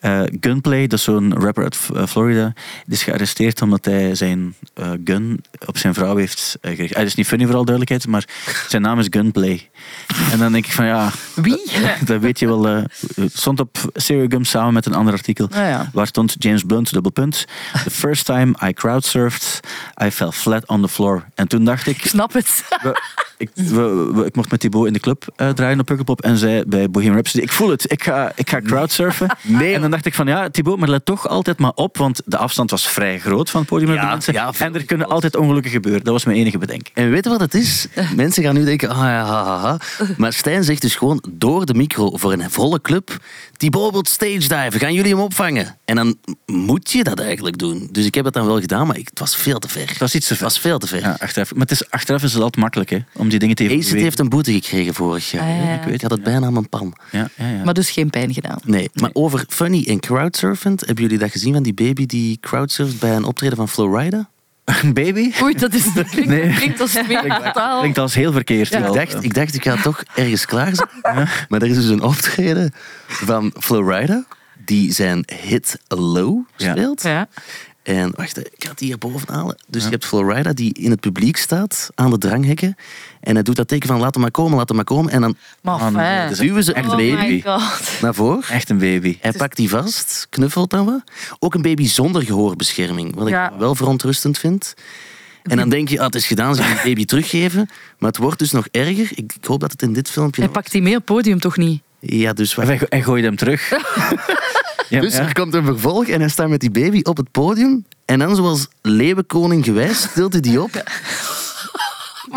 Eh, Gunplay, dat is zo'n rapper uit Florida. Die is gearresteerd omdat hij zijn gun op zijn vrouw heeft gericht. Hij is niet funny voor alle duidelijkheid, maar zijn naam is Gunplay. En dan denk ik van ja, Wie? dat weet je wel. Het stond op Serial Gum samen met een ander artikel. Ja. Waar stond James Blunt, dubbel punt. The first time I crowdsurfed, I fell flat on the floor. En toen dacht Ik ik, snap het. we- ik, we- we- ik mocht met Thibaut in de club eh, draaien op Pukkelpop en zei bij Bohemian Rhapsody, ik voel het, ik ga, ik ga crowdsurfen. Nee, en dan dacht ik van ja, Thibaut, maar let toch altijd maar op, want de afstand was vrij groot van het podium Ja, mensen. ja, en er kunnen altijd ongelukken gebeuren. Dat was mijn enige bedenking. En weet je wat het is? Mensen gaan nu denken, ah ja, ha, ha, ha. Maar Stijn zegt dus gewoon door de micro voor een volle club, Thibaut wil stage diven, gaan jullie hem opvangen? En dan moet je dat eigenlijk doen. Dus ik heb het dan wel gedaan, maar ik, het was veel te ver. Het was iets te Het ver. was veel te ver. Ja, achteraf. Maar het is, achteraf is het altijd makkelijk hè, om die dingen te Acid evalueren. heeft een boete gekregen vorig jaar. Ah, ja, hè. ja. Ik weet, ik had het bijna aan mijn pan. Ja, ja, ja. Maar dus geen pijn gedaan. Nee, maar over funny en crowdsurfend, hebben jullie dat gezien van die baby die crowdsurft bij een optreden van Flowrida? Een baby? Oei, dat is dat klinkt, Nee. klinkt als twee totaal. Klinkt als heel verkeerd. Ja. Ik dacht, ik dacht, ik ga toch ergens klaar zijn. Maar er is dus een optreden van Flowrida, die zijn hit Low Ja. speelt. Ja. En wacht, ik ga het hier boven halen. Dus je hebt Florida die in het publiek staat, aan de dranghekken. En hij doet dat teken van laat hem maar komen, laat hem maar komen. En dan Maar Ah, duwen ze echt een Oh baby my god. naar voren. Echt een baby. Hij pakt die vast, knuffelt dan wat. Ook een baby zonder gehoorbescherming, wat ik Ja. wel verontrustend vind. En dan denk je, ah, het is gedaan, ze gaan die baby teruggeven. Maar het wordt dus nog erger. Ik, ik hoop dat het in dit filmpje... Hij pakt die mee op het podium toch niet? Ja, dus En hij- hij gooit hem terug. ja, Dus ja. er komt een vervolg en hij staat met die baby op het podium. En dan, zoals leeuwenkoning gewijs, stilt hij die op.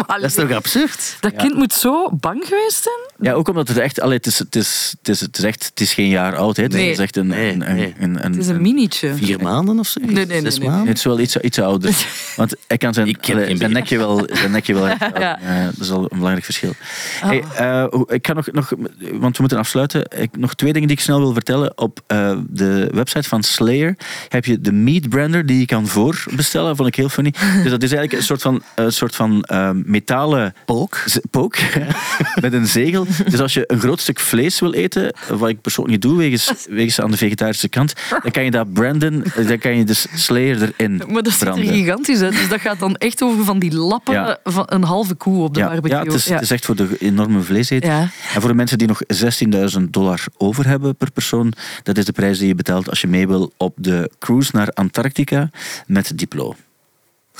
Dat is toch absurd? Dat kind moet zo bang geweest zijn? Ja, ook omdat het echt... Allee, het, is, het, is, het, is, het is echt... Het is geen jaar oud. Hè. Het Nee. is echt een... Nee, een, een, nee. een, een- Het is een een- minietje. Vier maanden of zo? Nee, nee, nee, Zes nee. maanden? Het is wel iets, iets ouder. Want hij kan zijn, allee, zijn, nekje wel, zijn nekje wel echt. Ja. Dat is al een belangrijk verschil. Hey, eh, ik kan nog, nog, want we moeten afsluiten. Ik, nog twee dingen die ik snel wil vertellen. Op eh, de website van Slayer heb je de meat brander die je kan voorbestellen. Vond ik heel funny. Dus dat is eigenlijk een soort van, een soort van eh, metalen Pook. pook met een zegel. Dus als je een groot stuk vlees wil eten, wat ik persoonlijk niet doe, wegens, wegens aan de vegetarische kant, dan kan je dat branden, dan kan je dus Slayer erin Maar dat ziet er branden. gigantisch uit. Dus dat gaat dan echt over van die lappen Ja. van een halve koe op de Ja, barbecue. ja, het is, Ja. het is echt voor de enorme vleeseters. Ja. En voor de mensen die nog 16.000 dollar over hebben per persoon, dat is de prijs die je betaalt als je mee wil op de cruise naar Antarctica met Diplo.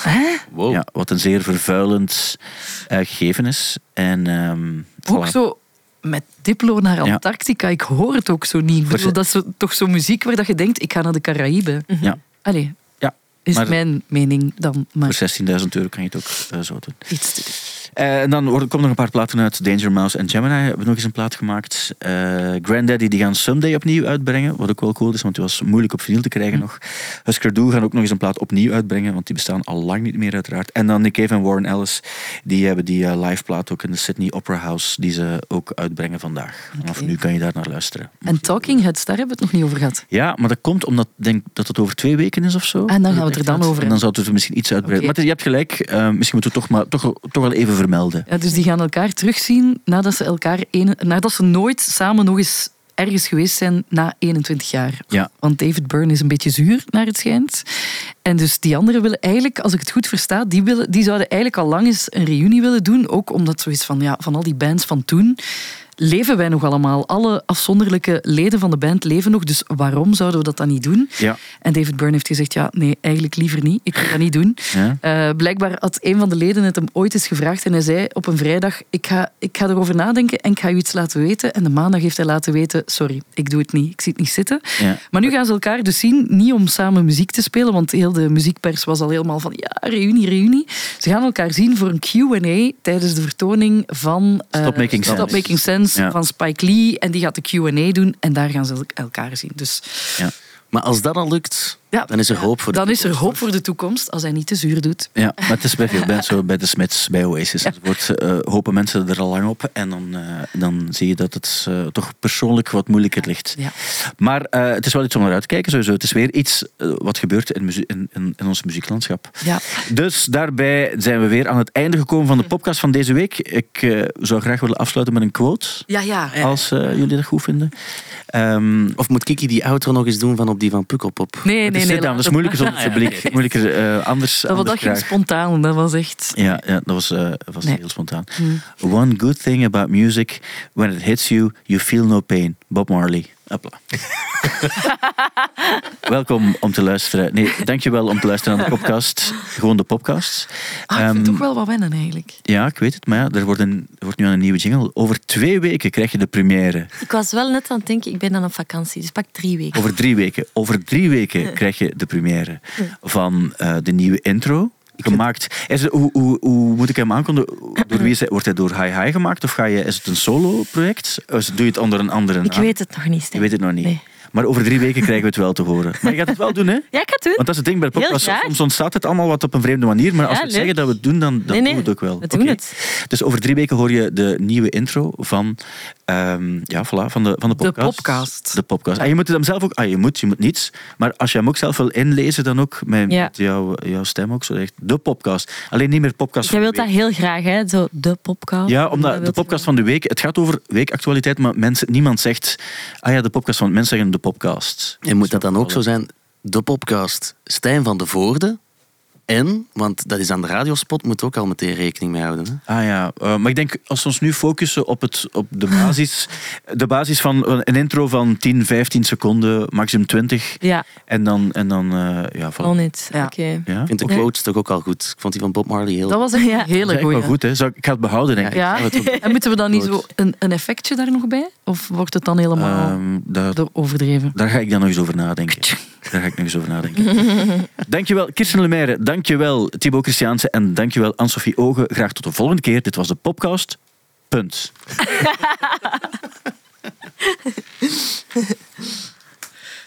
Hè? Wow. Ja, wat een zeer vervuilend eh, gegeven is. En, ehm, Ook voilà. zo met Diplo naar Ja. Antarctica. Ik hoor het ook zo niet. Ik bedoel, dat is toch zo muziek waar dat je denkt, ik ga naar de Caraïben. Ja, Allee, ja. is Maar- mijn mening dan. Maar Voor 16.000 euro kan je het ook eh, zo doen. iets te doen. Eh, en dan worden- komen nog een paar platen uit. Danger Mouse en Gemini hebben nog eens een plaat gemaakt. Eh Granddaddy die gaan Someday opnieuw uitbrengen. Wat ook wel cool is, want die was moeilijk op vinyl te krijgen nog. Husker Du gaan ook nog eens een plaat opnieuw uitbrengen, want die bestaan al lang niet meer uiteraard. En dan Nick Cave en Warren Ellis, die hebben die eh, live plaat ook in de Sydney Opera House, die ze ook uitbrengen vandaag. Vanaf Oké. nu kan je daar naar luisteren. En Talking Heads, daar hebben we het nog niet over gehad. Ja, maar dat komt omdat ik denk dat het over twee weken is of zo. En dan gaan we het er dan over En dan zou het er misschien iets uitbreiden. Maar je hebt gelijk, misschien moeten we het toch, maar, toch, toch wel even vermelden. Ja, dus die gaan elkaar terugzien nadat ze, elkaar een, nadat ze nooit samen nog eens ergens geweest zijn na 21 jaar. Ja. Want David Byrne is een beetje zuur, naar het schijnt. En dus die anderen willen eigenlijk, als ik het goed versta, die, willen, die zouden eigenlijk al lang eens een reunie willen doen. Ook omdat zoiets van, ja, van al die bands van toen leven wij nog allemaal. Alle afzonderlijke leden van de band leven nog, dus waarom zouden we dat dan niet doen? Ja. En David Byrne heeft gezegd, ja, nee, eigenlijk liever niet. Ik wil dat niet doen. Ja. Eh, blijkbaar had een van de leden het hem ooit eens gevraagd en hij zei op een vrijdag, ik ga, ik ga erover nadenken en ik ga u iets laten weten. En de maandag heeft hij laten weten, sorry, ik doe het niet, ik zie het niet zitten. Ja. Maar nu gaan ze elkaar dus zien, niet om samen muziek te spelen, want heel de muziekpers was al helemaal van, ja, reunie, reunie. Ze gaan elkaar zien voor een Q&A tijdens de vertoning van eh, Stop Making Stop Sense. Making Sense Ja. van Spike Lee. En die gaat de Q&A doen en daar gaan ze elkaar zien. Dus Maar als dat al lukt, ja, dan is er hoop voor de dan is er toekomst. hoop voor de toekomst als hij niet te zuur doet. Ja, maar het is bij veel bands zo, bij de Smiths, bij Oasis enzovoort, eh, hopen mensen er al lang op en dan, eh, dan zie je dat het eh, toch persoonlijk wat moeilijker ligt. Ja. Maar eh, het is wel iets om naar uit te kijken sowieso. Het is weer iets wat gebeurt in, muzie- in, in, in ons muzieklandschap. Ja. Dus daarbij zijn we weer aan het einde gekomen van de podcast van deze week. Ik zou graag willen afsluiten met een quote, Ja, ja. als jullie dat goed vinden. Ehm, Of moet Kiki die outro nog eens doen van op die van Pukkelpop? Nee, nee, het is nee. laat dat is moeilijker het zonder publiek. Moeilijker anders. Dat, was- anders dat ging graag. spontaan, dat was echt... Ja, ja dat was, eh, was Nee. heel spontaan. One good thing about music, when it hits you, you feel no pain. Bob Marley. Welkom om te luisteren. Nee, dankjewel om te luisteren naar de podcast. Gewoon de podcast. Ah, ik vind Ehm, het toch wel wat wennen, eigenlijk. Ja, ik weet het, maar ja, er wordt, een, er wordt nu aan een nieuwe jingle. Over twee weken krijg je de première. Ik was wel net aan het denken, ik ben dan op vakantie, dus pak drie weken. Over drie weken. Over drie weken krijg je de première van eh, de nieuwe intro. Gemaakt. Is het, hoe, hoe, hoe moet ik hem aankondigen? Door wie is hij, wordt hij door Hi Hi gemaakt? Of ga je, is het een solo-project? Doe je het onder een andere Ik naam? weet het nog niet. Je weet het nog niet. Nee. Maar over drie weken krijgen we het wel te horen. Maar je gaat het wel doen, hè? Ja, ik ga het doen. Want dat is het ding bij de podcast. Soms ontstaat het allemaal wat op een vreemde manier. Maar als Ja, we zeggen dat we het doen, dan, dan Nee, nee, doen we het ook wel. we doen Oké. het. Dus over drie weken hoor je de nieuwe intro van, ehm, ja, voilà, van, de, van de De podcast. podcast. De podcast. En je moet het hem zelf ook... Ah, je moet, je moet niets. Maar als je hem ook zelf wil inlezen, dan ook met, Ja. met jouw, jouw stem ook. Zo echt de podcast. Alleen niet meer podcast Jij wilt de dat heel graag, hè? Zo, de podcast. Ja, Dat omdat de podcast van de week... Het gaat over weekactualiteit, maar mensen, niemand zegt... Ah ja, de podcast van... Mensen zeggen de podcast. En moet dat dan ook zo zijn de podcast Stijn van de Voorde. En, want dat is aan de radiospot, moet ook al meteen rekening mee houden. Hè? Ah ja, uh, maar ik denk als we ons nu focussen op, het, op de, basis, de basis van een intro van 10, 15 seconden, maximum 20. Ja. En dan, en dan uh, ja, van... It. Ja. Oké. Okay. Ja? Ik vind de quotes toch ook al goed. Ik vond die van Bob Marley heel Dat was een Ja. hele Dat is goeie. wel goed, hè? Zou, ik ga het behouden, denk ik. Ja. En moeten we dan niet zo een, een effectje daar nog bij? Of wordt het dan helemaal Ehm, daar, overdreven? daar ga ik dan nog eens over nadenken. Daar ga ik nog eens over nadenken. dankjewel Kirsten Lemaire, dankjewel Thibaut Christiaanse en dankjewel Anne-Sophie Ogen. Graag tot de volgende keer. Dit was de Popcast. Punt.